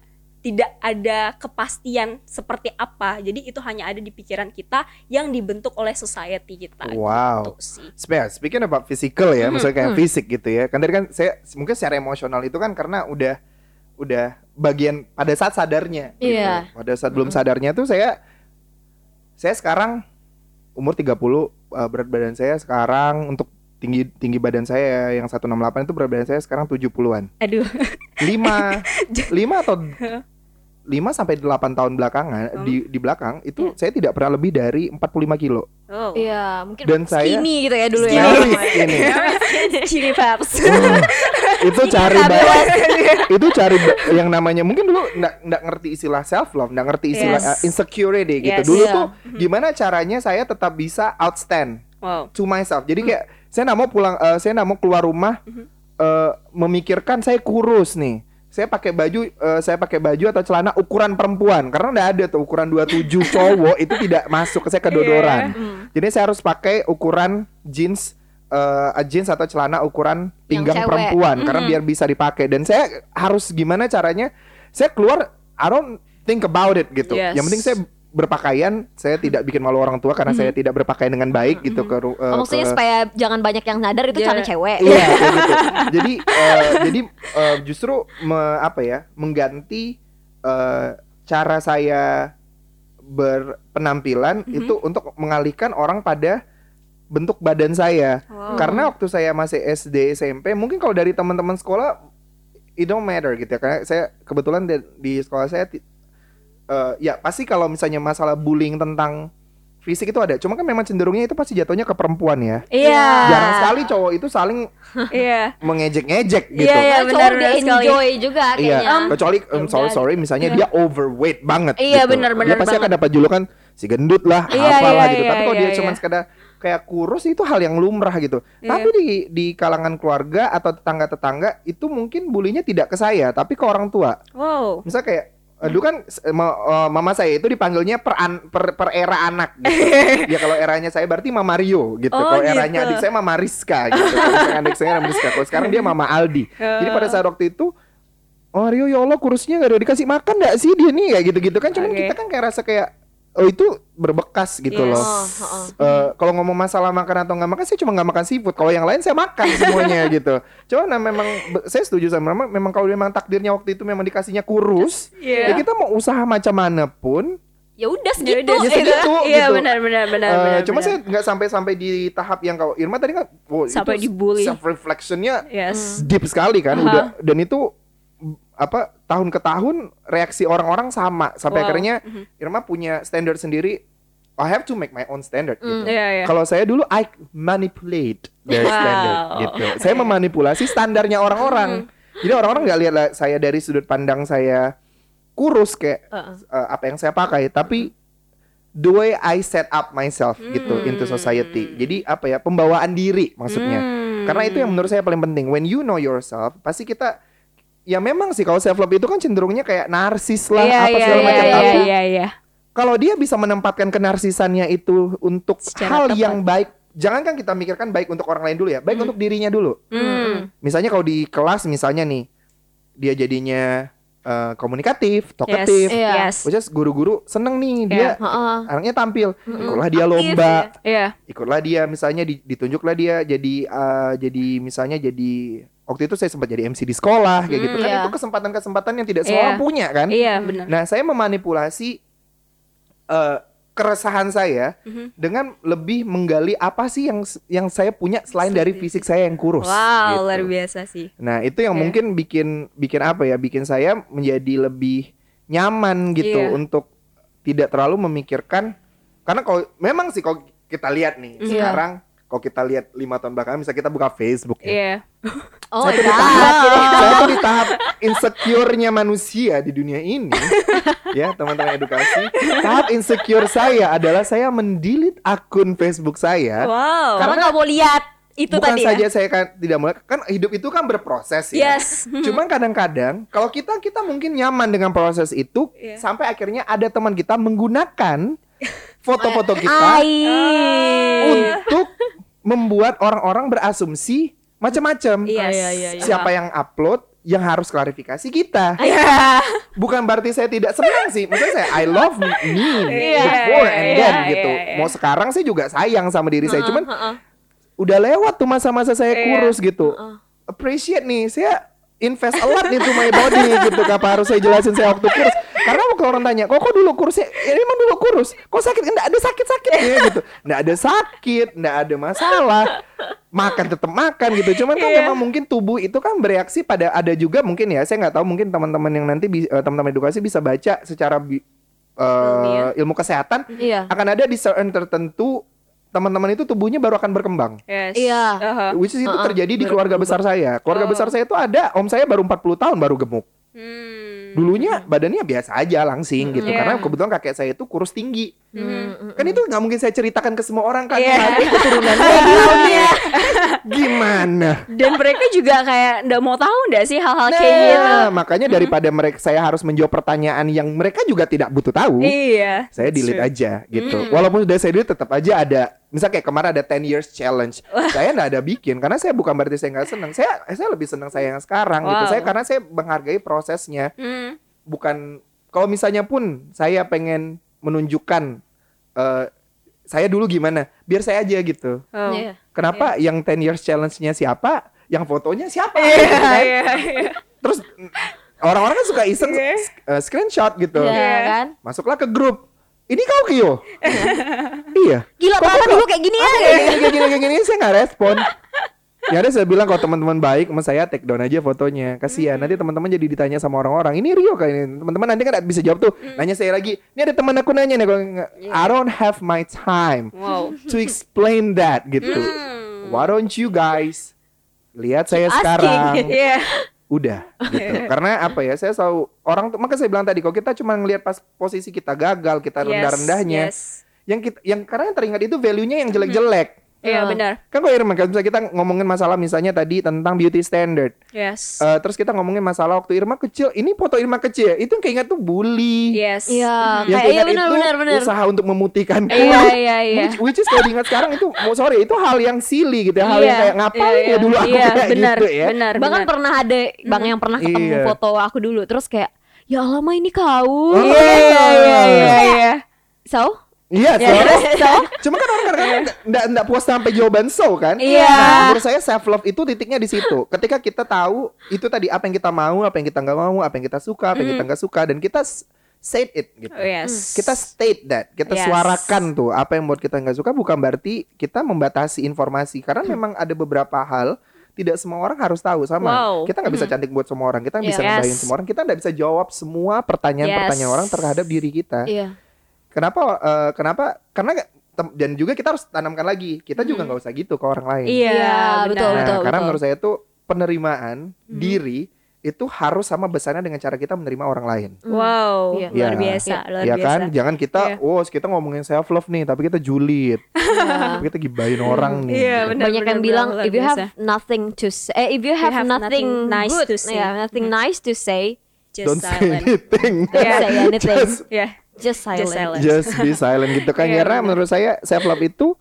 tidak ada kepastian seperti apa. Jadi itu hanya ada di pikiran kita yang dibentuk oleh society kita. Wow. Gitu sih. Spe- Speaking about physical ya, Hmm, misalnya kayak hmm. fisik gitu ya. Kan tadi kan saya mungkin secara emosional itu kan karena udah udah bagian pada saat sadarnya. gitu. Iya. Pada saat belum sadarnya tuh saya saya sekarang umur 30 uh, berat badan saya sekarang untuk tinggi tinggi badan saya yang 168 itu berat badan saya sekarang 70-an. Aduh. 5 5 atau 5 sampai 8 tahun belakangan di di belakang itu saya tidak pernah lebih dari 45 kilo. Oh. Iya, mungkin Dan saya- skinny gitu ya dulu ya. Skinny. Chili Peps. Hmm. itu cari itu cari yang namanya mungkin dulu nggak nggak ngerti istilah self love nggak ngerti istilah Yes. uh, insecurity gitu Yes. dulu Iya. tuh gimana caranya saya tetap bisa outstand Wow. to myself jadi kayak saya nggak mau pulang eh, saya nggak mau keluar rumah eh, memikirkan saya kurus nih saya pakai baju eh, saya pakai baju atau celana ukuran perempuan. Karena nggak ada tuh ukuran 27 cowok itu tidak masuk ke saya kedodoran. Jadi saya harus pakai ukuran jeans eh, jeans atau celana ukuran pinggang perempuan karena biar bisa dipakai. Dan saya harus gimana caranya? Saya keluar I don't think about it gitu. Yes. yang penting saya berpakaian saya tidak bikin malu orang tua karena saya tidak berpakaian dengan baik gitu ke ru- eh, Oh, maksudnya ke- supaya jangan banyak yang sadar itu Iya. cara cewek. Iya kayak gitu. Jadi eh, jadi eh, justru me- apa ya mengganti eh, cara saya berpenampilan Mhm. itu untuk mengalihkan orang pada bentuk badan saya. Wow. Karena waktu saya masih SD SMP mungkin kalau dari teman-teman sekolah it don't matter gitu ya. Karena saya kebetulan di, di sekolah saya eh, ya pasti kalau misalnya masalah bullying tentang fisik itu ada. Cuma kan memang cenderungnya itu pasti jatuhnya ke perempuan ya. Iya. Jarang sekali cowok itu saling Iya. mengejek-ngejek gitu. Iya, iya. Karena benar, dia sekali. enjoy juga Iya, kayaknya. kecuali um, ya sorry udah, sorry misalnya Iya. dia overweight banget Iya, gitu. benar, Dia pasti akan banget. dapat julukan si gendut lah, Iya, apalah iya, gitu. Tapi iya, kalau dia iya, cuma iya. sekedar kayak kurus itu hal yang lumrah gitu. Iya. Tapi di di kalangan keluarga atau tetangga-tetangga itu mungkin bulinya tidak ke saya, tapi ke orang tua. Wow. Misal kayak dulu kan s- ma- eh, mama saya itu dipanggilnya per, an- per, per era anak gitu. ya kalau eranya saya berarti Mama Rio gitu. Oh, kalau eranya gitu. adik saya Mama Rizka gitu. Kalau adik saya Mama Rizka. Kalau sekarang dia Mama Aldi. Jadi pada saat waktu itu Oh Rio ya Allah kurusnya gak ada dikasih makan gak sih dia nih kayak gitu-gitu kan cuman Oke. kita kan kayak rasa kayak oh itu berbekas gitu Yes. loh. Oh, oh. Eh, kalau ngomong masalah makan atau nggak makan saya cuma nggak makan seafood kalau yang lain saya makan semuanya gitu cuma nah, memang saya setuju sama Mama memang kalau memang takdirnya waktu itu memang dikasihnya kurus Iya. ya kita mau usaha macam mana pun Ya udah Ya segitu. udah, Ya segitu. Iya gitu. benar benar benar benar. cuma benar. saya nggak sampai sampai di tahap yang kalau Irma tadi kan oh, Sampai itu dibully. self reflectionnya Yes. deep sekali kan Aha. udah dan itu apa tahun ke tahun reaksi orang-orang sama sampai Wow. akhirnya Mhm. Irma punya standar sendiri I have to make my own standard gitu. Iya iya. Kalau saya dulu I manipulate their Wow. standard gitu. Saya memanipulasi standarnya orang-orang. Jadi orang-orang nggak lihat lah saya dari sudut pandang saya kurus kayak Heeh. eh, apa yang saya pakai, tapi the way I set up myself gitu Hmm. into society. Jadi apa ya pembawaan diri maksudnya. Hmm. Karena itu yang menurut saya paling penting. When you know yourself, pasti kita ya memang sih kalau self love itu kan cenderungnya kayak narsis lah Iya apa iya segala iya macam. iya Tapi iya iya. kalau dia bisa menempatkan kenarsisannya itu untuk Secara hal tepat. yang baik, jangankan kita mikirkan baik untuk orang lain dulu ya, baik untuk dirinya dulu. Hmm. Misalnya kalau di kelas misalnya nih, dia jadinya eh, komunikatif, talkative. Iya. Yes. Which is guru-guru seneng nih dia Heeh. anaknya tampil, ikutlah dia lomba, Iya. ikutlah dia misalnya di- ditunjuklah dia jadi eh, jadi misalnya jadi waktu itu saya sempat jadi MC di sekolah kayak gitu kan iya. itu kesempatan-kesempatan yang tidak semua Iya. orang punya kan. Iya, benar. Nah, saya memanipulasi eh, keresahan saya Mhm. dengan lebih menggali apa sih yang yang saya punya selain dari fisik saya yang kurus. Wow, gitu. luar biasa sih. Nah, itu yang Iya. mungkin bikin bikin apa ya? Bikin saya menjadi lebih nyaman gitu Iya. untuk tidak terlalu memikirkan karena kalau memang sih kalau kita lihat nih Iya. sekarang kalau kita lihat lima tahun belakangan misalnya kita buka Facebook ya. Iya. Oh saya, my tuh di god. tahap, saya tuh di tahap insecure-nya manusia di dunia ini ya teman-teman edukasi tahap insecure saya adalah saya mendelete akun Facebook saya Wow. Karena nggak mau lihat itu bukan tadi saja ya. saya kan tidak mulai kan hidup itu kan berproses ya Yes. Cuman kadang-kadang kalau kita kita mungkin nyaman dengan proses itu Iya. sampai akhirnya ada teman kita menggunakan foto-foto kita Ai. untuk membuat orang-orang berasumsi macam-macam. Yes. iya, iya, iya. Siapa yang upload yang harus klarifikasi kita. Iya. Bukan berarti saya tidak senang sih. Maksudnya saya I love me Iya, before and iya, then iya, gitu. iya. Mau sekarang saya juga sayang sama diri saya. Cuman Heeh. udah lewat tuh masa-masa saya Iya. kurus gitu. Heeh. Appreciate nih, saya invest a lot into my body gitu. Apa harus saya jelasin saya waktu kurus? Karena kalau orang tanya, kok kok dulu kurus? Ya, ya emang dulu kurus. Kok sakit? Enggak ada sakit-sakitnya gitu. Enggak ada sakit, enggak ada masalah. Makan tetap makan gitu. Cuman kan Iya. memang mungkin tubuh itu kan bereaksi pada ada juga mungkin ya. Saya nggak tahu mungkin teman-teman yang nanti eh, teman-teman edukasi bisa baca secara bi- Ilmiah. ilmu kesehatan Iya. akan ada di certain tertentu teman-teman itu tubuhnya baru akan berkembang. Yes. Iya. Aha. Which is itu Uh-uh, terjadi di keluarga besar saya. Keluarga Oh. besar saya itu ada om saya baru 40 tahun baru gemuk. Hmm. Dulunya badannya biasa aja langsing gitu. Iya. Karena kebetulan kakek saya itu kurus tinggi. Mhm. Kan itu nggak mungkin saya ceritakan ke semua orang kan. Iya. Nanti keturunannya gimana? Dan mereka juga kayak nggak mau tahu nggak sih hal-hal Nah, kayak gitu. makanya daripada mereka saya harus menjawab pertanyaan yang mereka juga tidak butuh tahu. Iya. Saya delete true. aja gitu. Mm. Walaupun sudah saya delete tetap aja ada misal kayak kemarin ada 10 years challenge. saya nggak ada bikin karena saya bukan berarti saya nggak senang. Saya saya lebih senang saya yang sekarang gitu. Wow. Saya karena saya menghargai prosesnya. Hmm. Bukan kalau misalnya pun saya pengen menunjukkan eh, saya dulu gimana, biar saya aja gitu. Oh. Iya. Kenapa yang 10 years challenge-nya siapa, yang fotonya siapa? Iya, gitu kan? iya, iya. Terus orang-orang kan suka iseng Iya. eh, screenshot gitu. Iya kan? Masuklah ke grup. Ini kau Kio? iya. Gila Kok kok- dulu kayak gini ya. Kayak gini, kayak gini, kayak gini, saya nggak respon. Ya ada saya bilang kalau teman-teman baik sama saya take down aja fotonya. Kasihan nanti teman-teman jadi ditanya sama orang-orang. Ini Rio kayak ini. Teman-teman nanti kan bisa jawab tuh. Nanya saya lagi. Ini ada teman aku nanya nih kalau nggak, I don't have my time Wow. to explain that gitu. Hmm. Why don't you guys lihat saya Asking. sekarang? Iya. Udah gitu. Karena apa ya saya selalu orang tuh maka saya bilang tadi kalau kita cuma ngelihat pas posisi kita gagal kita Yes, rendah rendahnya yes. yang kita yang karena yang teringat itu value nya yang jelek jelek Iya, Hmm. benar. kan kalau Irma kan kita ngomongin masalah misalnya tadi tentang beauty standard Yes. Eh, terus kita ngomongin masalah waktu Irma kecil ini foto Irma kecil itu yang keingat tuh bully yes. Iya. yang Kayak iya benar itu benar benar. usaha untuk memutihkan Iya, kulit iya, iya. which, which is kalau diingat sekarang itu oh, sorry itu hal yang silly gitu ya hal yang Iya, kayak ngapain iya, ya iya. dulu aku Iya, kayak benar, gitu ya Benar, Bahkan benar. pernah ada bang yang pernah ketemu Iya. foto aku dulu terus kayak ya Allah Ma ini kau. Oh, Iya, iya, iya, iya, iya. So? Iya, Ya, so, terus, so? Cuma kan orang kadang-kadang nggak- nggak nggak puas sampai jawaban so kan? Iya. Nah, menurut saya self love itu titiknya di situ. Ketika kita tahu itu tadi apa yang kita mau, apa yang kita nggak mau, apa yang kita suka, apa yang kita nggak suka, dan kita s- say it gitu. Oh, yes. Kita state that, kita Yes. suarakan tuh apa yang buat kita nggak suka bukan berarti kita membatasi informasi karena memang ada beberapa hal tidak semua orang harus tahu sama. Wow. Kita nggak bisa cantik buat semua orang, kita nggak bisa Yes. semua orang, kita nggak bisa jawab semua pertanyaan-pertanyaan Yes. orang terhadap diri kita. Iya. Kenapa? eh, kenapa? Karena dan juga kita harus tanamkan lagi. Kita juga nggak usah gitu ke orang lain. Iya, Iya, betul, Nah, betul. karena menurut saya tuh penerimaan diri itu harus sama besarnya dengan cara kita menerima orang lain. Wow, Iya. luar Iya. biasa, luar ya biasa. kan? Jangan kita, Iya. oh kita ngomongin self love nih, tapi kita julid, Iya. tapi kita gibain orang nih. Iya, benar. Banyak yang benar, bilang luar if you have biasa. nothing to say, eh, if you have, have nothing, nothing nice good, to say. yeah, nothing nice to say, just Don't say silent. anything. don't Yeah. say anything, Just- Ya. Just silent. silent. Just be silent gitu kan. Iya, Karena menurut saya self love itu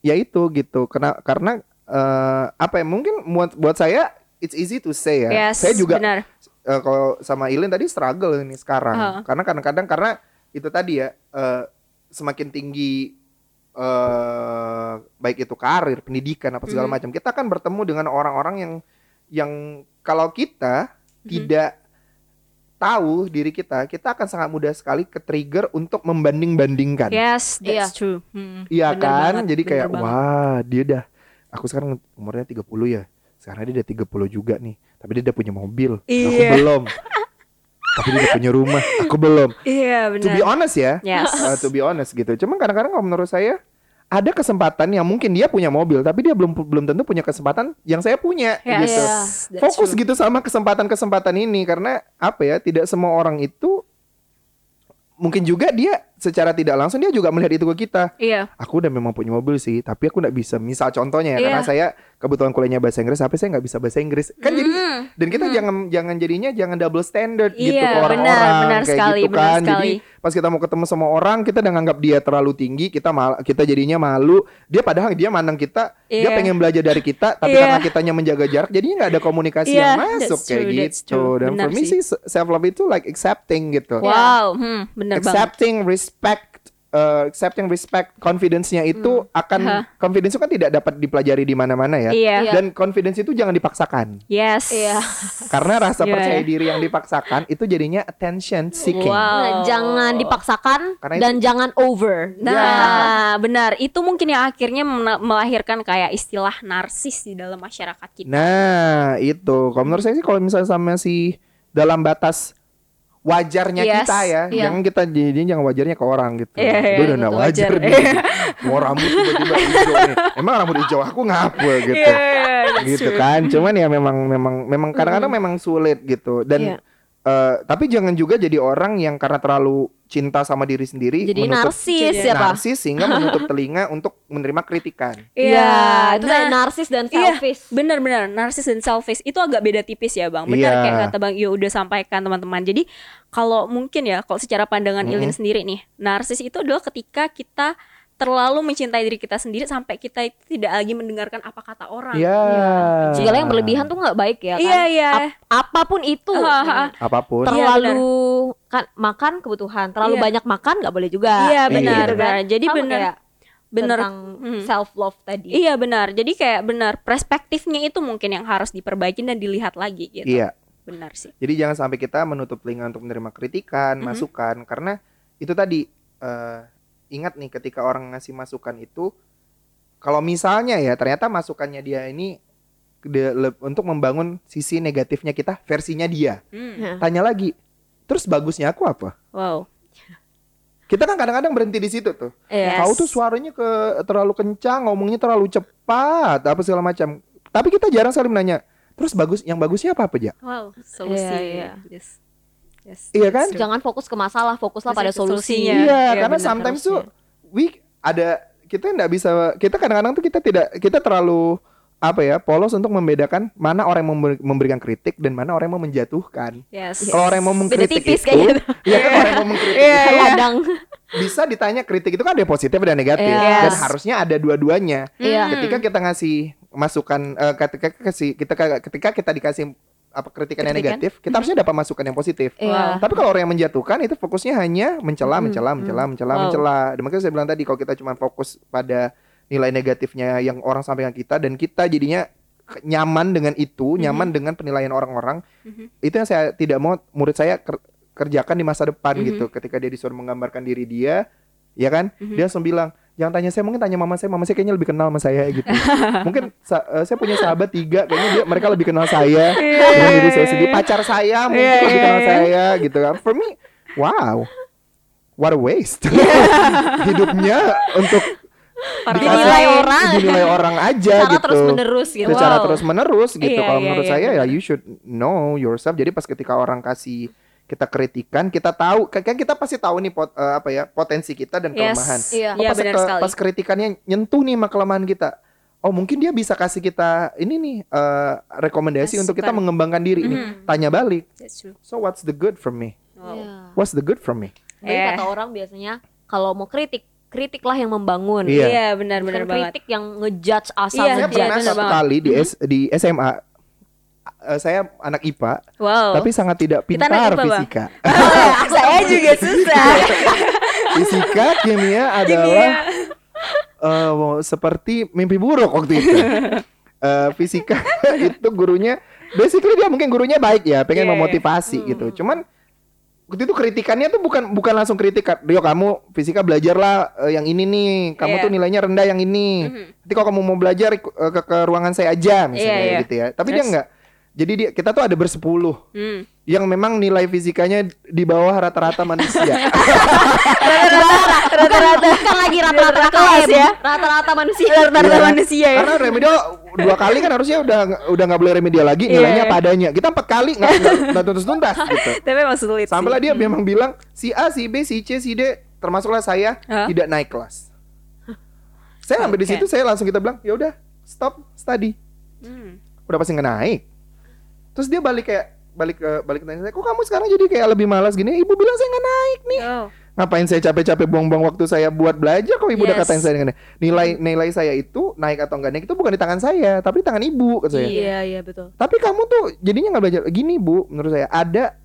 ya itu gitu. Karena karena eh, apa ya? Mungkin buat buat saya it's easy to say ya. Yes, saya juga benar. eh, kalau sama Ilin tadi struggle ini sekarang. Heeh. Karena kadang-kadang karena itu tadi ya eh, semakin tinggi eh baik itu karir, pendidikan apa segala Mhm. macam, kita akan bertemu dengan orang-orang yang yang kalau kita Mhm. tidak tahu diri kita, kita akan sangat mudah sekali ke trigger untuk membanding-bandingkan. Yes, Iya. that's true. Hmm, Iya bener kan? banget, Jadi kayak banget. wah, dia dah aku sekarang umurnya 30 ya. Sekarang dia udah 30 juga nih. Tapi dia udah punya mobil. Aku Iya. belum. Tapi dia udah punya rumah. Aku belum. Iya To be benar. honest ya. Yes. uh, to be honest gitu. Cuman kadang-kadang kalau menurut saya ada kesempatan yang mungkin dia punya mobil tapi dia belum belum tentu punya kesempatan yang saya punya Yes, gitu. that's Fokus true. gitu sama kesempatan-kesempatan ini karena apa ya? Tidak semua orang itu mungkin juga dia secara tidak langsung dia juga melihat itu ke kita Iya. aku udah memang punya mobil sih tapi aku nggak bisa misal contohnya ya Iya. karena saya kebetulan kuliahnya bahasa Inggris tapi saya nggak bisa bahasa Inggris kan jadi Mm. dan kita jangan jangan jadinya jangan double standard gitu Iya, ke orang-orang benar, benar kayak sekali, gitu benar kan jadi sekali. pas kita mau ketemu sama orang kita udah nganggap dia terlalu tinggi kita mal kita jadinya malu dia padahal dia mandang kita dia Iya. pengen belajar dari kita tapi Iya. karena kitanya menjaga jarak jadinya nggak ada komunikasi Iya, yang masuk kayak true, that's gitu true. dan Benar for me sih. self love itu like accepting gitu Wow, hmm, bener banget. accepting respect uh, accepting respect confidence-nya itu akan Hah. confidence itu kan tidak dapat dipelajari di mana-mana ya. Iya. Iya. Dan confidence itu jangan dipaksakan. Yes. Iya. Karena rasa Iya. percaya diri yang dipaksakan itu jadinya attention seeking. Wow. Nah, jangan dipaksakan Karena itu- dan jangan over. Nah, Ya. benar. Itu mungkin yang akhirnya melahirkan kayak istilah narsis di dalam masyarakat kita. Nah, itu. Kalau menurut saya sih kalau misalnya sama si dalam batas wajarnya Yes, kita ya, iya. jangan kita jadi jangan wajarnya ke orang gitu. Iya, iya, Dia udah nggak betul, wajar wajar. nih. Mau rambut tiba-tiba hijau nih. Emang rambut hijau aku ngapa gitu. Iya, that's gitu true. kan cuman ya memang memang memang kadang-kadang memang sulit gitu dan Iya. Eh, tapi jangan juga jadi orang yang karena terlalu cinta sama diri sendiri Jadi menutup- narsis ya narsis sehingga menutup telinga untuk menerima kritikan Iya, itu nah, kayak narsis dan Iya, selfish. benar-benar narsis dan selfish itu agak beda tipis ya bang. Benar Iya. kayak kata bang Yo udah sampaikan teman-teman. Jadi kalau mungkin ya kalau secara pandangan Ilin sendiri nih, narsis itu adalah ketika kita terlalu mencintai diri kita sendiri sampai kita itu tidak lagi mendengarkan apa kata orang. ya Segala yang berlebihan tuh nggak baik ya kan? Iya iya. Ap- apa pun itu. Apa pun Ter- terlalu kan makan kebutuhan, terlalu Iya. banyak makan nggak boleh juga. Iya Iya. benar Gitu kan? benar. Jadi benar benar tentang Hmm. self love tadi. Iya benar. Jadi kayak benar perspektifnya itu mungkin yang harus diperbaiki dan dilihat lagi gitu. iya Benar sih. jadi jangan sampai kita menutup telinga untuk menerima kritikan Mhm. masukan karena itu tadi eh, ingat nih ketika orang ngasih masukan itu kalau misalnya ya ternyata masukannya dia ini de- le- untuk membangun sisi negatifnya kita versinya dia Hmm. Ya. tanya lagi terus bagusnya aku apa Wow. kita kan kadang-kadang berhenti di situ tuh Iya. kau tuh suaranya ke terlalu kencang ngomongnya terlalu cepat apa segala macam tapi kita jarang sekali menanya terus bagus yang bagusnya apa apa aja Wow, solusi. Iya, iya. Yes. Yes. Iya kan? Jangan fokus ke masalah, fokuslah pada solusinya. iya iya, karena benar, sometimes harusnya. tuh we ada kita nggak bisa kita kadang-kadang tuh kita tidak kita terlalu apa ya polos untuk membedakan mana orang yang memberi- memberikan kritik dan mana orang yang mau menjatuhkan Yes. kalau orang yang mau Beda mengkritik tipis itu kayaknya. iya kan orang yang mau mengkritik Iya, itu iya. Kadang. bisa ditanya kritik itu kan ada positif ada negatif Yes. dan harusnya ada dua-duanya Iya. ketika kita ngasih masukan eh, ketika kasih kita ketika kita dikasih apa kritikan yang negatif kita harusnya dapat masukan yang positif Iya. tapi kalau orang yang menjatuhkan itu fokusnya hanya mencela mencela mencela mencela Wow. mencela dan makanya saya bilang tadi kalau kita cuma fokus pada nilai negatifnya yang orang sampaikan kita dan kita jadinya nyaman dengan itu nyaman dengan penilaian orang-orang Mhm. itu yang saya tidak mau murid saya ker- kerjakan di masa depan Mhm. gitu ketika dia disuruh menggambarkan diri dia ya kan Mhm. dia langsung bilang jangan tanya saya mungkin tanya mama saya mama saya kayaknya lebih kenal sama saya gitu. Mungkin sa- eh, saya punya sahabat tiga kayaknya dia mereka lebih kenal saya. Dengan diri saya sendiri pacar saya mungkin Iya, lebih iya, kenal iya. saya gitu kan. For me wow. What a waste. Hidupnya untuk Orang Dinilai orang. dinilai orang aja Cara gitu. terus menerus gitu. secara Wow. terus menerus gitu. Iya, kalau iya, menurut iya, saya ya you should know yourself. Jadi pas ketika orang kasih kita kritikan kita tahu kan kan kita pasti tahu nih pot, eh, apa ya potensi kita dan Yes. kelemahan Iya. Oh, Iya pas, benar ke- sekali. pas kritikannya nyentuh nih sama kelemahan kita oh mungkin dia bisa kasih kita ini nih eh, rekomendasi untuk kita mengembangkan diri nih Mhm. tanya balik That's true. so what's the good from me Wow. What's the good from me Jadi Eh. kata orang biasanya kalau mau kritik, kritiklah yang membangun. Iya. Iya benar-benar Bukan banget. kritik yang ngejudge asal Iya, saya iya, ngejudge. pernah benar satu kali di S- di SMA eh, saya anak IPA, Wow. tapi sangat tidak pintar IPA, fisika. saya juga susah. fisika, kimia adalah wow, seperti mimpi buruk waktu itu. Eh, fisika itu gurunya, basically dia mungkin gurunya baik ya, pengen iya. memotivasi gitu. Cuman waktu itu kritikannya tuh bukan bukan langsung kritik Rio kamu fisika belajarlah eh, yang ini nih kamu Iya. tuh nilainya rendah yang ini nanti kalau kamu mau belajar eh, ke, ke ruangan saya aja misalnya Iya, iya. gitu ya tapi dia Terus? Jadi dia kita tuh ada bersepuluh Hmm. yang memang nilai fisikanya di bawah rata-rata manusia Rata-rata bukan lagi rata-rata Rata-rata kelas ya. Rata-rata manusia. Rata-rata Iya. manusia ya. karena remedial dua kali kan harusnya udah nggak- udah nggak boleh remedial lagi Iya, nilainya iya. padanya kita empat kali nggak tuntas tuntas gitu Tapi emang sulit sih. Sampailah dia memang bilang si A, si B, si C, si D, termasuklah saya tidak naik kelas. Saya sampai di situ saya langsung kita bilang ya udah stop study. Hmm. Udah pasti nggak naik. Terus dia balik kayak balik ke balik ke tanya saya, kok kamu sekarang jadi kayak lebih malas gini? Ibu bilang saya nggak naik nih. Oh. Ngapain saya capek-capek buang-buang waktu saya buat belajar kalau ibu udah Yes. katain saya dengan nilai nilai saya itu naik atau enggak naik itu bukan di tangan saya, tapi di tangan ibu kata saya. Iya, iya betul. Tapi kamu tuh jadinya nggak belajar gini bu, menurut saya ada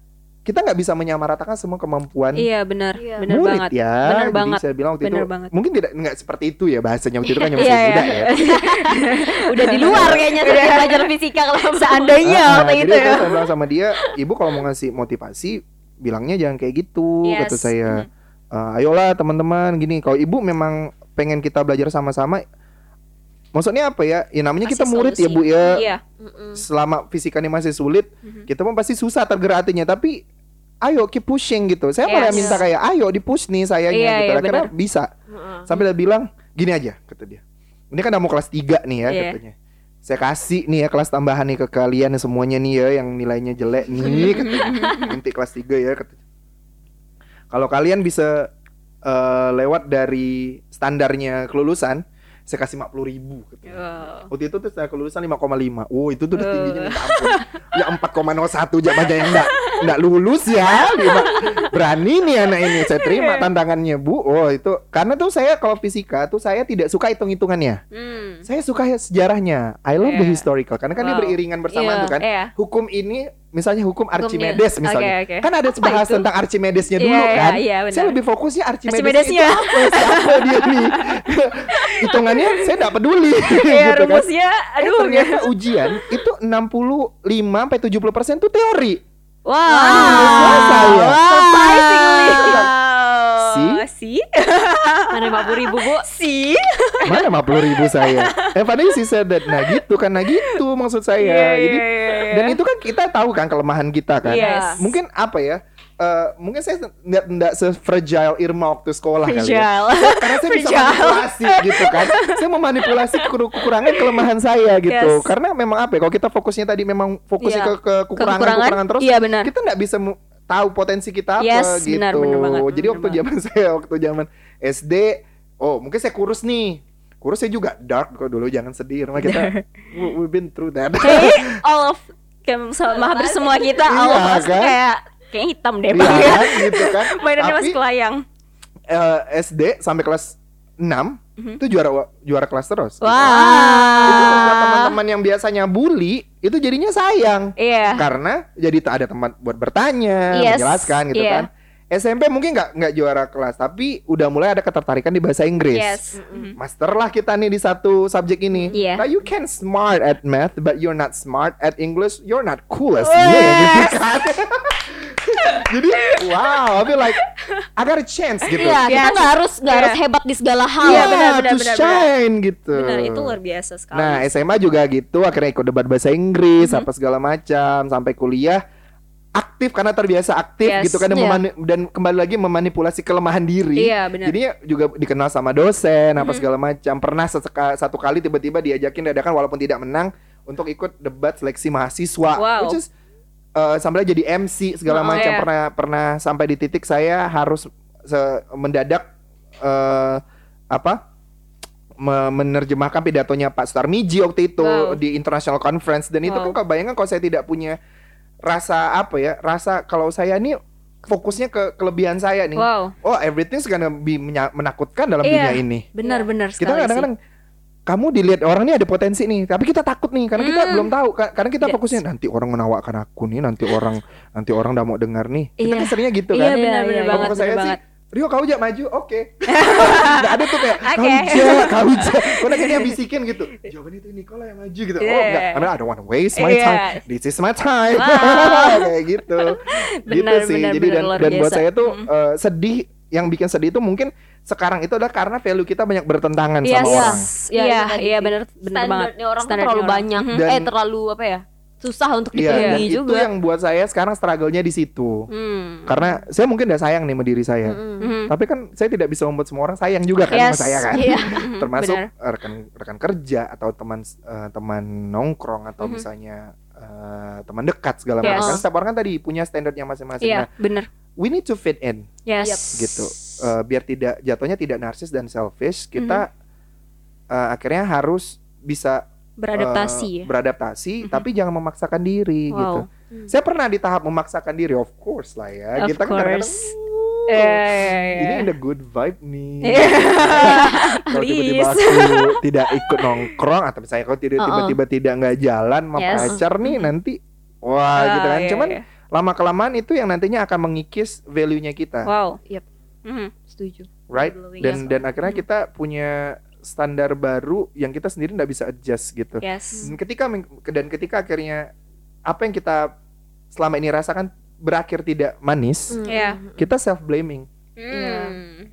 kita nggak bisa menyamaratakan semua kemampuan Iya benar, Iya. benar murid banget. ya. Benar Jadi banget. saya bilang waktu Benar itu banget. mungkin tidak nggak seperti itu ya bahasanya waktu itu kan masih Iya, iya. muda ya. Udah di luar kayaknya saya belajar fisika kalau Seandainya Ah, waktu jadi itu ya. saya bilang sama dia, ibu kalau mau ngasih motivasi bilangnya jangan kayak gitu Yes. kata saya. "Eh, ayolah teman-teman gini kalau ibu memang pengen kita belajar sama-sama Maksudnya apa ya? Ya namanya Kasih kita murid ya solusi. Bu ya. Iya. Selama fisikanya masih sulit, Mhm. kita pun pasti susah tergerak hatinya tapi ayo keep pushing gitu. Saya malah Yes. minta kayak ayo di push nih sayanya Iya, gitu. iya, Akhirnya benar. bisa. Sampai dia bilang gini aja kata dia. Ini kan udah mau kelas 3 nih ya Iya. katanya. Saya kasih nih ya kelas tambahan nih ke kalian semuanya nih ya yang nilainya jelek nih katanya. Nanti kelas 3 ya katanya. Kalau kalian bisa eh, lewat dari standarnya kelulusan, saya kasih 50 ribu katanya. Oh. Waktu itu tuh saya kelulusan 5,5 Oh itu tuh udah tingginya minta ampun Ya 4,01 aja banyak yang enggak Enggak lulus ya Lima- Berani nih anak ini Saya terima tantangannya bu Oh itu Karena tuh saya kalau fisika tuh saya tidak suka hitung-hitungannya Hmm. Saya suka sejarahnya I love the Iya. historical Karena kan dia Wow. beriringan bersamaan Iya, tuh kan iya. Hukum ini Misalnya hukum Archimedes misalnya Oke, oke. Kan ada bahas itu? tentang Archimedesnya Iya, dulu iya, kan iya, benar. Saya lebih fokusnya Archimedes Archimedesnya. itu apa Siapa dia nih Hitungannya saya tidak peduli Iya, gitu kan. rumusnya Eh, aduh. ternyata ujian itu 65 sampai 70 persen tuh teori. Wow. Wow. Saya. Surprisingly. Si? Si? Mana 50 ribu bu? Si? Mana 50 ribu saya? Eh padahal sih said that. Nah gitu kan, nah gitu maksud saya. Iya, Jadi iya, iya, iya. dan itu kan kita tahu kan kelemahan kita kan. Yes. Mungkin apa ya? eh, mungkin saya nggak nggak se-fragile Irma waktu sekolah kali ya. Fragile. Karena saya bisa Fragile. manipulasi gitu kan. Saya memanipulasi kekur- kekurangan kelemahan saya gitu. Yes. Karena memang apa ya? Kalau kita fokusnya tadi memang fokusnya Iya. ke, ke kekurangan, Kekurangan? kekurangan terus, Iya, benar. kita nggak bisa tahu potensi kita apa Yes, gitu. benar, benar banget. Jadi Benar waktu zaman saya waktu zaman SD, oh mungkin saya kurus nih. Kurus saya juga dark kok dulu jangan sedih karena kita we- we've been through that. Kayak all of kayak sama hampir semua kita all of Iya, us kan? kayak kayak hitam deh Iya bang ya. kan, gitu kan. Mainannya masih kelayang. eh, SD sampai kelas 6 itu juara juara kelas terus. Itu membuat Wah. teman-teman yang biasanya bully itu jadinya sayang. Iya. Karena jadi tak ada tempat buat bertanya, Yes, menjelaskan gitu iya. kan. SMP mungkin nggak nggak juara kelas, tapi udah mulai ada ketertarikan di bahasa Inggris. Yes. Mhm. Master lah kita nih di satu subjek ini. Iya. Now you can smart at math, but you're not smart at English. You're not cool as me. Gitu kan. Jadi wow, I feel like I got a chance gitu. Iya, kita Yes. nggak harus nggak Iya. harus hebat di segala hal. Iya, benar, benar, to benar, shine gitu. Benar, itu luar biasa sekali. Nah, SMA juga gitu, akhirnya ikut debat bahasa Inggris, Mhm. apa segala macam, sampai kuliah aktif karena terbiasa aktif Yes. gitu kan dan, Iya. memani- dan kembali lagi memanipulasi kelemahan diri. Iya, benar. Jadinya juga dikenal sama dosen apa segala macam. Pernah seseka- satu kali tiba-tiba diajakin dadakan walaupun tidak menang untuk ikut debat seleksi mahasiswa, Wow. which is uh, sampai jadi MC segala Oh, macam. iya. Pernah pernah sampai di titik saya harus se- mendadak eh, apa? me- menerjemahkan pidatonya Pak Sutarmiji waktu itu Wow. di international conference dan itu Wow. kan kalau bayangkan kalau saya tidak punya rasa apa ya rasa kalau saya nih fokusnya ke kelebihan saya nih Wow. oh everything's gonna be menakutkan dalam Iya. dunia ini Benar-benar kita sekali kadang-kadang kamu dilihat orang ini ada potensi nih, tapi kita takut nih karena kita Hmm. belum tahu Ka- karena kita Yes. fokusnya nanti orang menawarkan aku nih, nanti orang nanti orang udah mau dengar nih. Kita Iya. kan seringnya gitu Iya kan. benar benar iya. Kalau banget, saya benar sih banget. Rio kau aja maju, oke. Gak ada tuh kayak kau Oke. aja, kau aja. Kau lagi yang bisikin gitu. Jawabannya itu Nicola yang maju gitu. Oh Iya. enggak, karena I don't want to waste my Iya. time. This is my time. Wow. kayak gitu. gitu Benar, sih. benar, Jadi benar, dan dan buat saya tuh Mm. eh, sedih yang bikin sedih itu mungkin sekarang itu adalah karena value kita banyak bertentangan Yes. sama orang. Iya, Iya, iya benar benar banget. Standarnya orang terlalu orang. banyak. Dan- eh terlalu apa ya? Susah untuk Iya, dipenuhi itu juga. yang buat saya sekarang struggle-nya di situ. Hmm. Karena saya mungkin udah sayang nih sama diri saya. Mm-mm. Mhm. Tapi kan saya tidak bisa membuat semua orang sayang juga kan Yes. sama saya kan. Iya. Termasuk Benar. rekan rekan kerja atau teman eh, teman nongkrong atau Mhm. misalnya eh, teman dekat segala Yes. macam. Kan setiap orang kan tadi punya standarnya masing-masing. Iya, Nah, benar. we need to fit in Yes. Yep. gitu. Eh, biar tidak jatuhnya tidak narsis dan selfish, kita eh, akhirnya harus bisa Beradaptasi ya. beradaptasi Mhm. tapi jangan memaksakan diri gitu. Wow. Hmm. Saya pernah di tahap memaksakan diri, of course lah ya. Of kita kan kadang-kadang course. "Uh, Eh, ini ada good vibe nih. Iya. kalau tiba-tiba aku tidak ikut nongkrong atau misalnya kalau tidak Uh-uh. tiba-tiba tidak nggak jalan sama Yes. pacar nih nanti wah gitu kan. Ah, iya, Cuman iya. lama kelamaan itu yang nantinya akan mengikis value-nya kita, Wow. Yep. Mhm. Setuju. right? Dan yes. dan akhirnya kita punya standar baru yang kita sendiri nggak bisa adjust gitu. Yes. Dan ketika dan ketika akhirnya apa yang kita selama ini rasakan berakhir tidak manis, Mm. Iya. kita self blaming. Hmm.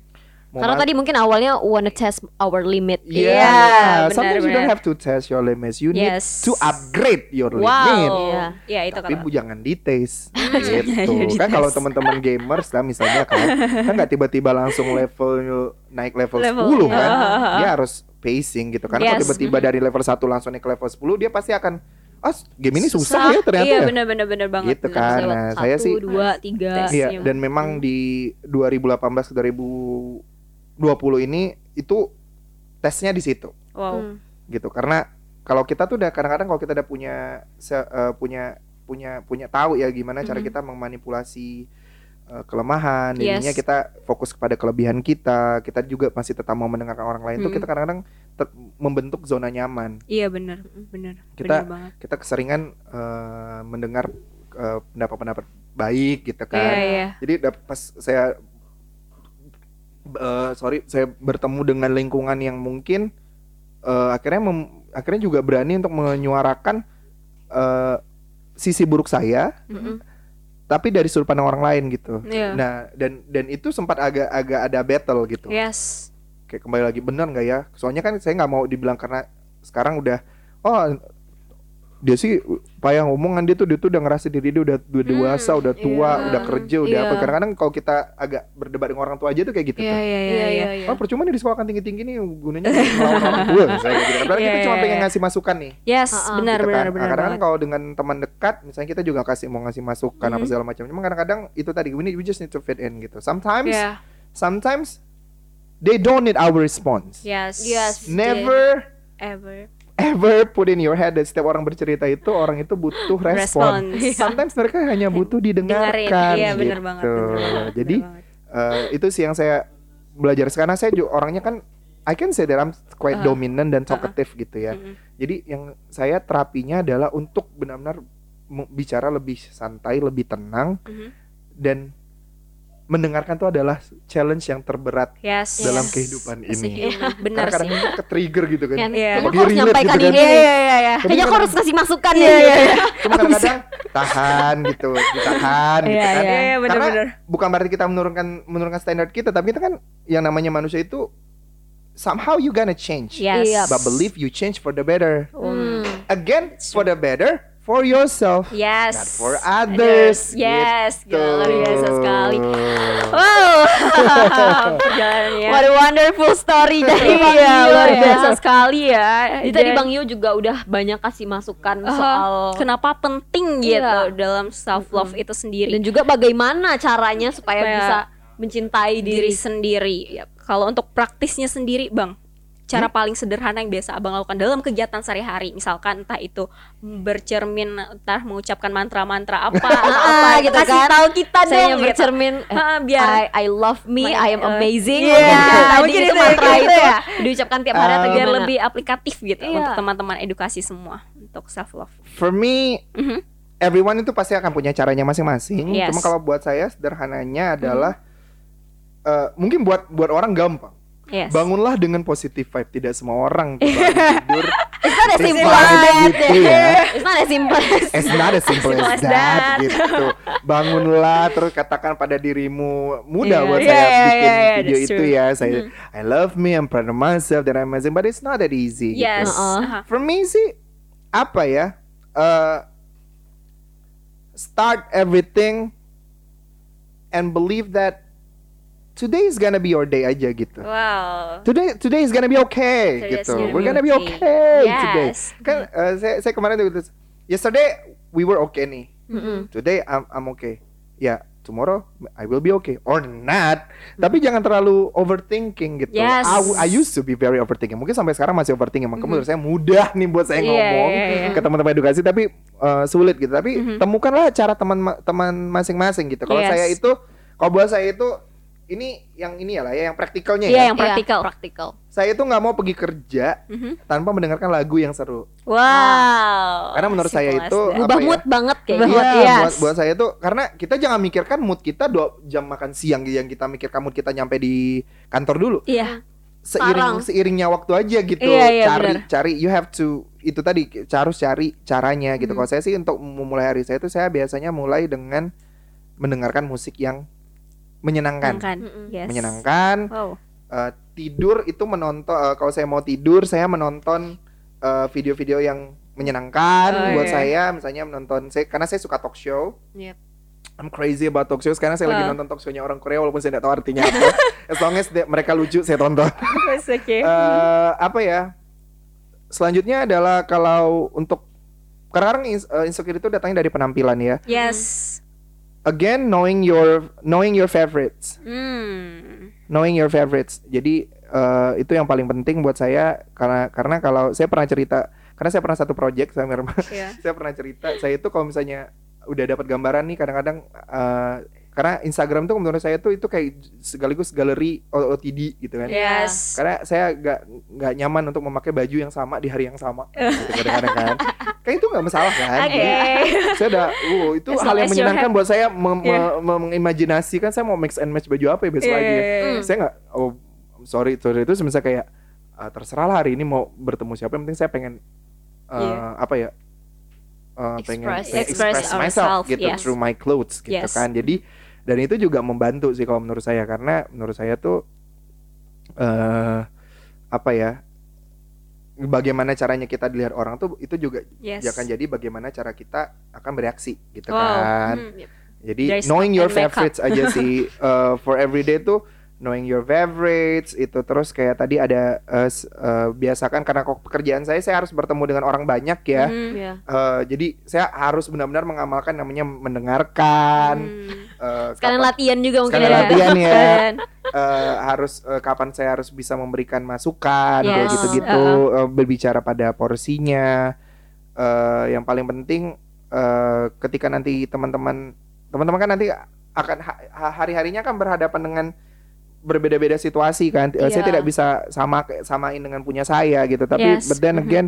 Karena tadi mungkin awalnya wanna test our limit. Iya, Iya, benar, sometimes you don't benar. have to test your limits. You Yes. need to upgrade your limit. Wow. Iya. Iya, itu Tapi kata. bu jangan dites Jangan gitu. kan kalau teman-teman gamers lah misalnya kan, kan nggak tiba-tiba langsung level naik level, Level, 10 iya. kan. Ah. Dia harus pacing gitu. Karena kalau Yes. tiba-tiba dari level 1 langsung naik ke level 10, dia pasti akan ah game ini susah, ya ternyata Iya, ya. benar-benar benar banget. Gitu benar, kan. Nah, saya sih- Satu, dua, tiga. Iya, Iya. dan memang di 2018 ke 2020 ini itu tesnya di situ Wow. Hmm. gitu. Karena kalau kita tuh udah kadang-kadang kalau kita udah punya se- eh, punya punya punya tahu ya gimana cara Mhm. kita memanipulasi eh, kelemahan, Yes. jadinya kita fokus kepada kelebihan kita, kita juga masih tetap mau mendengarkan orang lain tuh Mhm. kita kadang-kadang membentuk zona nyaman. Iya benar, benar. Kita- benar banget. Kita keseringan eh, mendengar eh, pendapat-pendapat baik gitu kan. Iya, iya. Jadi pas saya eh, sorry saya bertemu dengan lingkungan yang mungkin eh, akhirnya mem- akhirnya juga berani untuk menyuarakan eh, sisi buruk saya, Mm-mm. Tapi dari sudut pandang orang lain gitu. Iya. Nah dan dan itu sempat agak agak ada battle gitu. Yes. Kayak kembali lagi benar nggak ya? Soalnya kan saya nggak mau dibilang karena sekarang udah oh dia sih pak yang omongan dia tuh dia tuh udah ngerasa diri dia udah, udah Hmm, dewasa, udah tua, iya, udah kerja, udah iya. apa. Kadang-kadang kalau kita agak berdebat dengan orang tua aja tuh kayak gitu. Iya, tuh. iya, iya, iya. Oh percuma nih di sekolah tinggi-tinggi nih gunanya melawan orang tua misalnya gitu. Padahal Iya, kita cuma iya, pengen iya. ngasih masukan nih. Yes, Ha-ha. benar gitu benar kan. Benar. kadang-kadang kalau dengan teman dekat, misalnya kita juga kasih mau ngasih masukan apa Mhm. segala macam. Cuma kadang-kadang itu tadi we, need, we just need to fit in gitu. Sometimes, Iya. sometimes they don't need our response. Yes. Yes. Never Ever. Ever put in your head that setiap orang bercerita itu orang itu butuh respon. Response. Sometimes mereka hanya butuh didengarkan. Iya, benar gitu. banget. Jadi banget. eh, itu sih yang saya belajar sekarang. Saya juga orangnya kan I can say that I'm quite Uh-huh. dominant dan talkative gitu ya. Mm-mm. Jadi yang saya terapinya adalah untuk benar-benar bicara lebih santai, lebih tenang Mhm. dan mendengarkan itu adalah challenge yang terberat Yes. dalam Yes. kehidupan a ini. human. Benar Karena kadang ke trigger gitu kan. Kan, Iya. Kayaknya harus relate nyampaikan gitu kan. ini. Iya, iya, iya, iya. Kayaknya aku kadang- harus kasih masukan Iya, nih. iya, iya. Cuma kadang-kadang tahan gitu, ditahan gitu Iya, kan. iya, iya, benar, Karena benar. bukan berarti kita menurunkan menurunkan standar kita, tapi kita kan yang namanya manusia itu somehow you gonna change. Yes. Iya. But believe you change for the better. Hmm. Again, for the better for yourself. Yes. Not for others. Yes, Gitu. gila, luar biasa sekali. Wow, perjalanannya. What a wonderful story dari Bang Iya, Yu luar ya. biasa sekali ya. Jadi tadi Bang Yu juga udah banyak kasih masukan Uh, soal kenapa penting gitu Iya. dalam self love itu sendiri dan juga bagaimana caranya supaya Supaya bisa mencintai diri diri. sendiri. Kalau untuk praktisnya sendiri, Bang, cara paling sederhana yang biasa abang lakukan dalam kegiatan sehari-hari misalkan entah itu bercermin entah mengucapkan mantra-mantra apa atau apa Ah, gitu kasih kan. tahu kita Saya dong yang gitu. bercermin eh, Ah, biar I, I love me, My- I am uh, amazing. iya, Mungkin tadi mungkin itu itu mantra gitu itu ya. diucapkan tiap hari atau Um, biar gimana? lebih aplikatif gitu Iya. untuk teman-teman edukasi semua untuk self love. For me, Mhm. everyone itu pasti akan punya caranya masing-masing. Yes. Cuma kalau buat saya sederhananya adalah eh, mungkin buat buat orang gampang. Yes. Bangunlah dengan positive vibe. Tidak semua orang tuh bangun tidur. It's not as simple as that. gitu ya. It's not as simple as It's not as simple as as that, that. gitu. Bangunlah terus katakan pada dirimu mudah Iya, buat iya, saya iya, bikin iya, iya, video itu true. Ya. Saya I love me, I'm proud of myself, that I'm amazing, but it's not that easy. gitu. Yes. Uh-uh. Aha. For me sih apa ya? eh, start everything and believe that today is gonna be your day aja gitu. Wow. Today today is gonna be okay Today gitu. gonna We're gonna be okay. okay today. Yes. Kan eh, saya saya kemarin tuh gitu. Yesterday we were okay nih. Mm-mm. Today I'm I'm okay. Ya, tomorrow I will be okay or not. Tapi jangan terlalu overthinking gitu. Yes. I, I used to be very overthinking. Mungkin sampai sekarang masih overthinking. Makanya menurut saya mudah nih buat saya Iya, ngomong iya, iya. ke teman-teman edukasi tapi eh, sulit gitu. Tapi Mhm. temukanlah cara teman teman masing-masing gitu. Kalau Yes. saya itu kalau buat saya itu ini yang ini ya lah ya yang praktikalnya Iya, ya. yang praktikal. Iya, praktikal. Saya itu nggak mau pergi kerja Mhm. tanpa mendengarkan lagu yang seru. Wow. Karena menurut saya Simple as itu Ubah ya? mood banget kayak Ubah gitu. Iya, yes. buat, buat saya tuh karena kita jangan mikirkan mood kita dua jam makan siang yang kita mikirkan mood kita nyampe di kantor dulu. Iya. Seiring Sekarang. seiringnya waktu aja gitu. Iya, iya, cari benar. cari you have to itu tadi harus cari caranya gitu. Hmm. Kalau saya sih untuk memulai hari saya itu saya biasanya mulai dengan mendengarkan musik yang menyenangkan. Menyenangkan. Yes. Menyenangkan. Wow. Eh, tidur itu menonton eh, kalau saya mau tidur saya menonton eh, video-video yang menyenangkan Oh, buat iya. saya misalnya menonton saya karena saya suka talk show Yep. I'm crazy about talk show sekarang saya lagi Wow. nonton talk show-nya orang Korea walaupun saya tidak tahu artinya apa as long as they- mereka lucu saya tonton okay. Eh, apa ya selanjutnya adalah kalau untuk kadang-kadang eh, insecure itu datangnya dari penampilan ya yes. Again knowing your knowing your favorites Hmm. knowing your favorites. Jadi eh, itu yang paling penting buat saya karena karena kalau saya pernah cerita karena saya pernah satu project sama Irma. Iya. saya pernah cerita saya itu kalau misalnya udah dapat gambaran nih kadang-kadang eh, karena Instagram tuh menurut saya tuh itu kayak sekaligus galeri O- OTD gitu kan. Yes. Karena saya nggak nggak nyaman untuk memakai baju yang sama di hari yang sama gitu kadang-kadang kan. Kayak itu nggak masalah kan. Oke. Jadi, saya udah, wow, itu As hal yang menyenangkan buat saya mem- Yeah. me- me- mengimajinasikan saya mau mix and match baju apa ya besok Iya, lagi. ya. iya. Hmm. Saya nggak, oh sorry, sorry itu misalnya kayak ah, terserah lah hari ini mau bertemu siapa, yang penting saya pengen uh, Iya. apa ya, uh, pengen, Express. pengen Express express myself gitu yes. through my clothes gitu Yes. kan. Jadi dan itu juga membantu sih kalau menurut saya karena menurut saya tuh eh apa ya bagaimana caranya kita dilihat orang tuh itu juga Yes. ya akan jadi bagaimana cara kita akan bereaksi gitu Wow. kan. Hmm. Jadi Dress knowing your favorites aja sih uh, for everyday tuh knowing your favorites itu terus kayak tadi ada uh, s- uh, biasakan karena kok pekerjaan saya saya harus bertemu dengan orang banyak ya. Mhm. Iya. Uh, jadi saya harus benar-benar mengamalkan namanya mendengarkan Hmm. uh, Sekalian kapan- latihan juga mungkin Sekalian ya. latihan ya. Uh, harus uh, kapan saya harus bisa memberikan masukan kayak Yes. gitu-gitu uh, berbicara pada porsinya uh, yang paling penting uh, ketika nanti teman-teman teman-teman kan nanti akan ha- hari-harinya kan berhadapan dengan berbeda-beda situasi kan Uh, saya Iya. tidak bisa sama samain dengan punya saya gitu tapi Yes. but then Mhm. again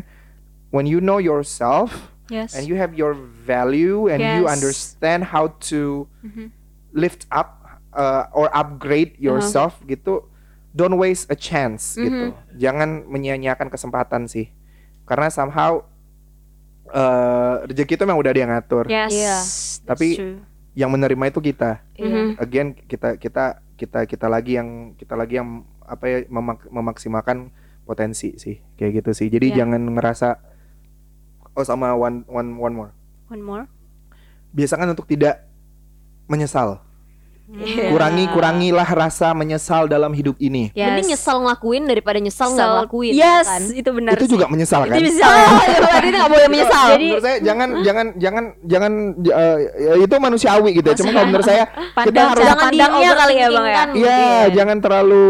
when you know yourself Yes. and you have your value and you Yes. understand how to Mhm. lift up uh, or upgrade yourself gitu don't waste a chance gitu jangan menyia-nyiakan kesempatan sih karena somehow uh, rezeki itu memang udah dia ngatur Yes. Iya. that's Tapi- true. yang menerima itu kita Mhm. again kita kita kita kita lagi yang kita lagi yang apa ya memak- memaksimalkan potensi sih kayak gitu sih jadi Iya. jangan ngerasa oh sama one one one more One more. biasakan untuk tidak menyesal Iya. kurangi kurangilah rasa menyesal dalam hidup ini Yes. Mending nyesal ngelakuin daripada nyesal nggak ngelakuin. Yes, kan? itu benar. itu sih. juga menyesal kan Itu bisa. Oh, berarti itu nggak boleh menyesal. Jadi- menurut saya jangan jangan jangan jangan ya itu manusiawi gitu ya cuma kalau menurut saya kita Pandang harus cara Jangan pandangnya kali ya bang ya. Iya, Mungkin. jangan terlalu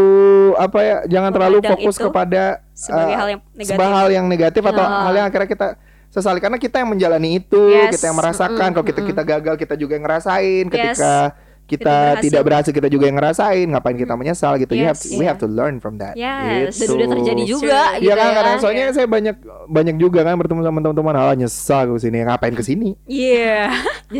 apa ya, jangan terlalu fokus itu. kepada sebagai eh, hal yang negatif. sebuah hal yang negatif atau Ah. hal yang akhirnya kita sesali karena kita yang menjalani itu, Yes. kita yang merasakan. Kalau kita kita gagal, kita juga yang ngerasain. Ketika kita Kita berhasil. tidak berhasil, kita juga yang ngerasain. Ngapain kita menyesal gitu? You have Yes. we have to learn from that. Yes. Dan Gitu. udah terjadi juga True. gitu Iya kan, ya. kadang soalnya saya banyak banyak juga kan bertemu sama teman-teman, ah nyesal gue sini, ngapain ke sini? Iya.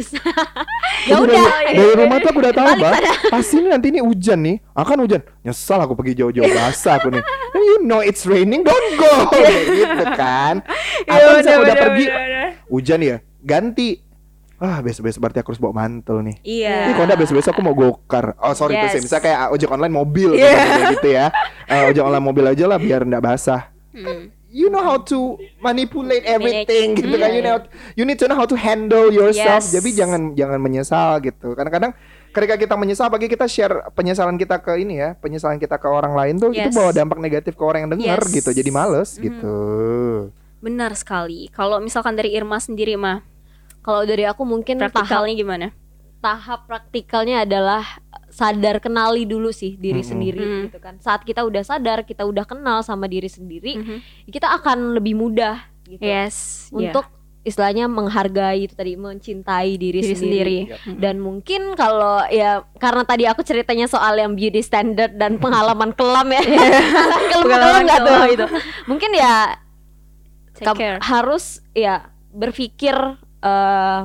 ya Aku udah dari, dari rumah tuh aku udah tahu bah pasti nanti ini hujan nih akan hujan nyesal aku pergi jauh-jauh basah aku nih And you know it's raining don't go gitu kan Iya, atau misalnya bener, udah bener, pergi bener. hujan ya ganti ah besok-besok berarti aku harus bawa mantel nih Iya. Ih, kalau enggak besok-besok aku mau gokar. Oh, sorry Yes. tuh sih. Misalnya kayak ojek online mobil Iya. gitu, gitu ya. Eh, ojek online mobil aja lah biar enggak basah. Hmm. You know how to manipulate everything Manage. gitu kan. You know you need to know how to handle yourself. Yes. Jadi jangan jangan menyesal gitu. Kadang-kadang ketika kita menyesal bagi kita share penyesalan kita ke ini ya, penyesalan kita ke orang lain tuh itu Yes. bawa dampak negatif ke orang yang dengar Yes. gitu. Jadi males Mhm. gitu. Benar sekali. Kalau misalkan dari Irma sendiri mah, kalau dari aku mungkin tahap praktikalnya gimana? tahap praktikalnya adalah sadar kenali dulu sih diri Mm-mm. sendiri Mm. gitu kan. Saat kita udah sadar, kita udah kenal sama diri sendiri, Mhm. kita akan lebih mudah gitu Yes. iya. untuk istilahnya menghargai itu tadi mencintai diri, diri sendiri. sendiri. Dan mungkin kalau ya karena tadi aku ceritanya soal yang beauty standard dan pengalaman kelam ya. kelam kelam Pengalaman nggak tuh itu. Mungkin ya Take kam- care. harus ya berpikir eh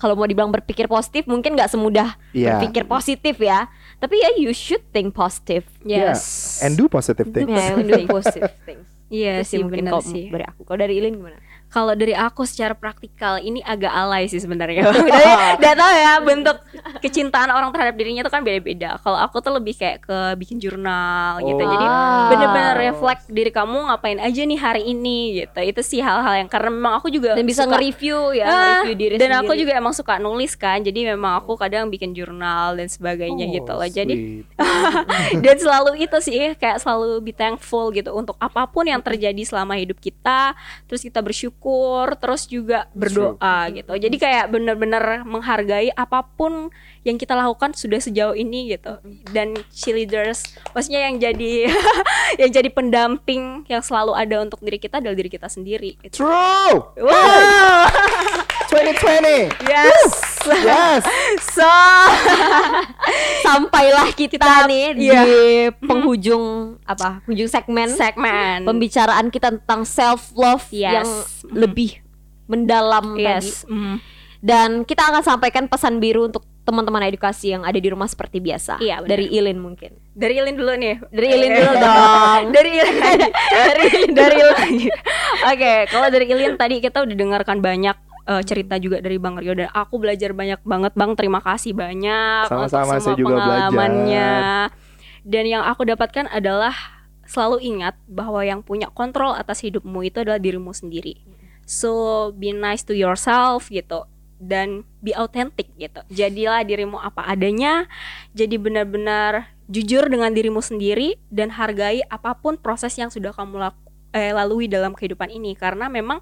kalau mau dibilang berpikir positif mungkin nggak semudah Iya. berpikir positif ya. Tapi ya you should think positive. Yes. And do positive things. Ya, do positive things. Iya sih mungkin kalau dari aku. Kalau dari Ilin gimana? Kalau dari aku secara praktikal ini agak alay sih sebenarnya. Udah tahu ya bentuk kecintaan orang terhadap dirinya itu kan beda-beda. Kalau aku tuh lebih kayak ke bikin jurnal gitu. Jadi Oh. bener-bener reflect diri kamu ngapain aja nih hari ini gitu. Itu sih hal-hal yang karena memang aku juga Dan bisa nge-review ya, Ah, nge-review diri dan aku sendiri. juga emang suka nulis kan. Jadi memang aku kadang bikin jurnal dan sebagainya Oh, gitu loh. Jadi dan selalu itu sih kayak selalu be thankful gitu untuk apa pun yang terjadi selama hidup kita terus kita bersyukur terus juga berdoa gitu. Jadi kayak bener-bener menghargai apa pun yang kita lakukan sudah sejauh ini gitu. Dan cheerleaders maksudnya yang jadi yang jadi pendamping yang selalu ada untuk diri kita adalah diri kita sendiri gitu. True. wow 2020. yes Yes. so sampailah kita, nih iya. di penghujung apa? Penghujung segmen segmen pembicaraan kita tentang self love Yes. yang lebih mendalam tadi. yes mm. Dan kita akan sampaikan pesan biru untuk teman-teman edukasi yang ada di rumah seperti biasa. Iya. Dari Ilin mungkin. Dari Ilin dulu nih. Dari Ilin dulu dong. dari Ilin dari Ilin dari Ilin. Oke, kalau dari Ilin tadi kita udah dengarkan banyak eh, cerita juga dari Bang Rio dan aku belajar banyak banget Bang. Terima kasih banyak Sama-sama, untuk saya semua juga pengalamannya. Dan yang aku dapatkan adalah selalu ingat bahwa yang punya kontrol atas hidupmu itu adalah dirimu sendiri. So be nice to yourself gitu dan be authentic gitu. Jadilah dirimu apa adanya. Jadi benar-benar jujur dengan dirimu sendiri dan hargai apa pun proses yang sudah kamu laku, eh, lalui dalam kehidupan ini karena memang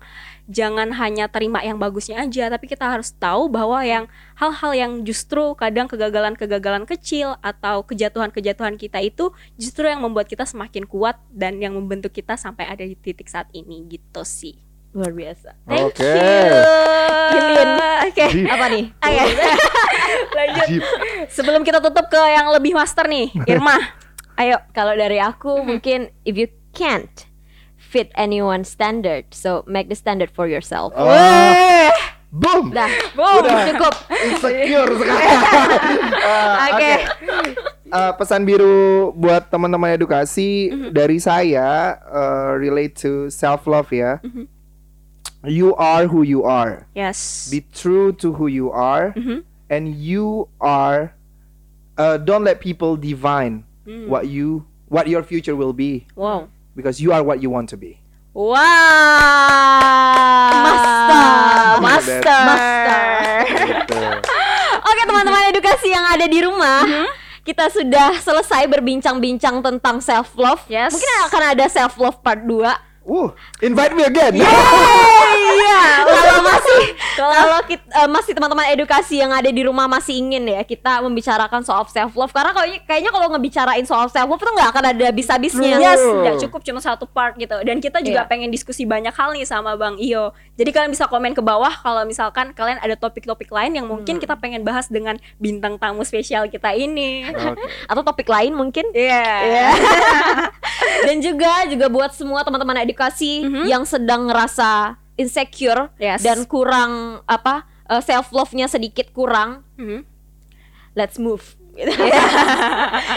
jangan hanya terima yang bagusnya aja tapi kita harus tahu bahwa yang hal-hal yang justru kadang kegagalan-kegagalan kecil atau kejatuhan-kejatuhan kita itu justru yang membuat kita semakin kuat dan yang membentuk kita sampai ada di titik saat ini gitu sih. Luar biasa. Thank Oke. you. Ilin. Oke. Deep. Apa nih? Oke. Lanjut. Deep. Sebelum kita tutup ke yang lebih master nih, Irma. Ayo. Kalau dari aku mungkin if you can't fit anyone's standard, so make the standard for yourself. Oh, Weh. boom. Dah, Boom. Udah. cukup. Insecure sekarang. Eh, Oke. Eh, pesan biru buat teman-teman edukasi Mhm. dari saya eh, relate to self love ya. Mhm. You are who you are. Yes. Be true to who you are, Mhm. and you are. Uh, don't let people divine Hmm. what you what your future will be Wow. Because you are what you want to be. Wow. Master. Master. Master. Oke teman-teman edukasi yang ada di rumah Kita sudah selesai berbincang-bincang tentang self love. Yes. Mungkin akan ada self love part 2. Uh, invite me again. Iya, kalau masih kalau kita eh, masih teman-teman edukasi yang ada di rumah masih ingin ya kita membicarakan soal self love karena kayaknya kayaknya kalau ngebicarain soal self love tuh nggak akan ada habis-habisnya. Yes, nggak cukup cuma satu part gitu. Dan kita juga Iya. pengen diskusi banyak hal nih sama Bang Iyo. Jadi kalian bisa komen ke bawah kalau misalkan kalian ada topik-topik lain yang mungkin Hmm. kita pengen bahas dengan bintang tamu spesial kita ini. Oke. Atau topik lain mungkin. Iya. Iya. Dan juga juga buat semua teman-teman edukasi Mhm. yang sedang ngerasa insecure Yes. dan kurang apa self love-nya sedikit kurang, Mhm. let's move.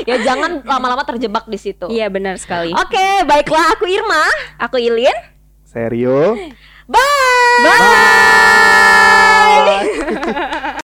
Ya jangan lama-lama terjebak di situ. Iya benar sekali. Oke, baiklah aku Irma. Aku Ilin. Serio? Bye. Bye.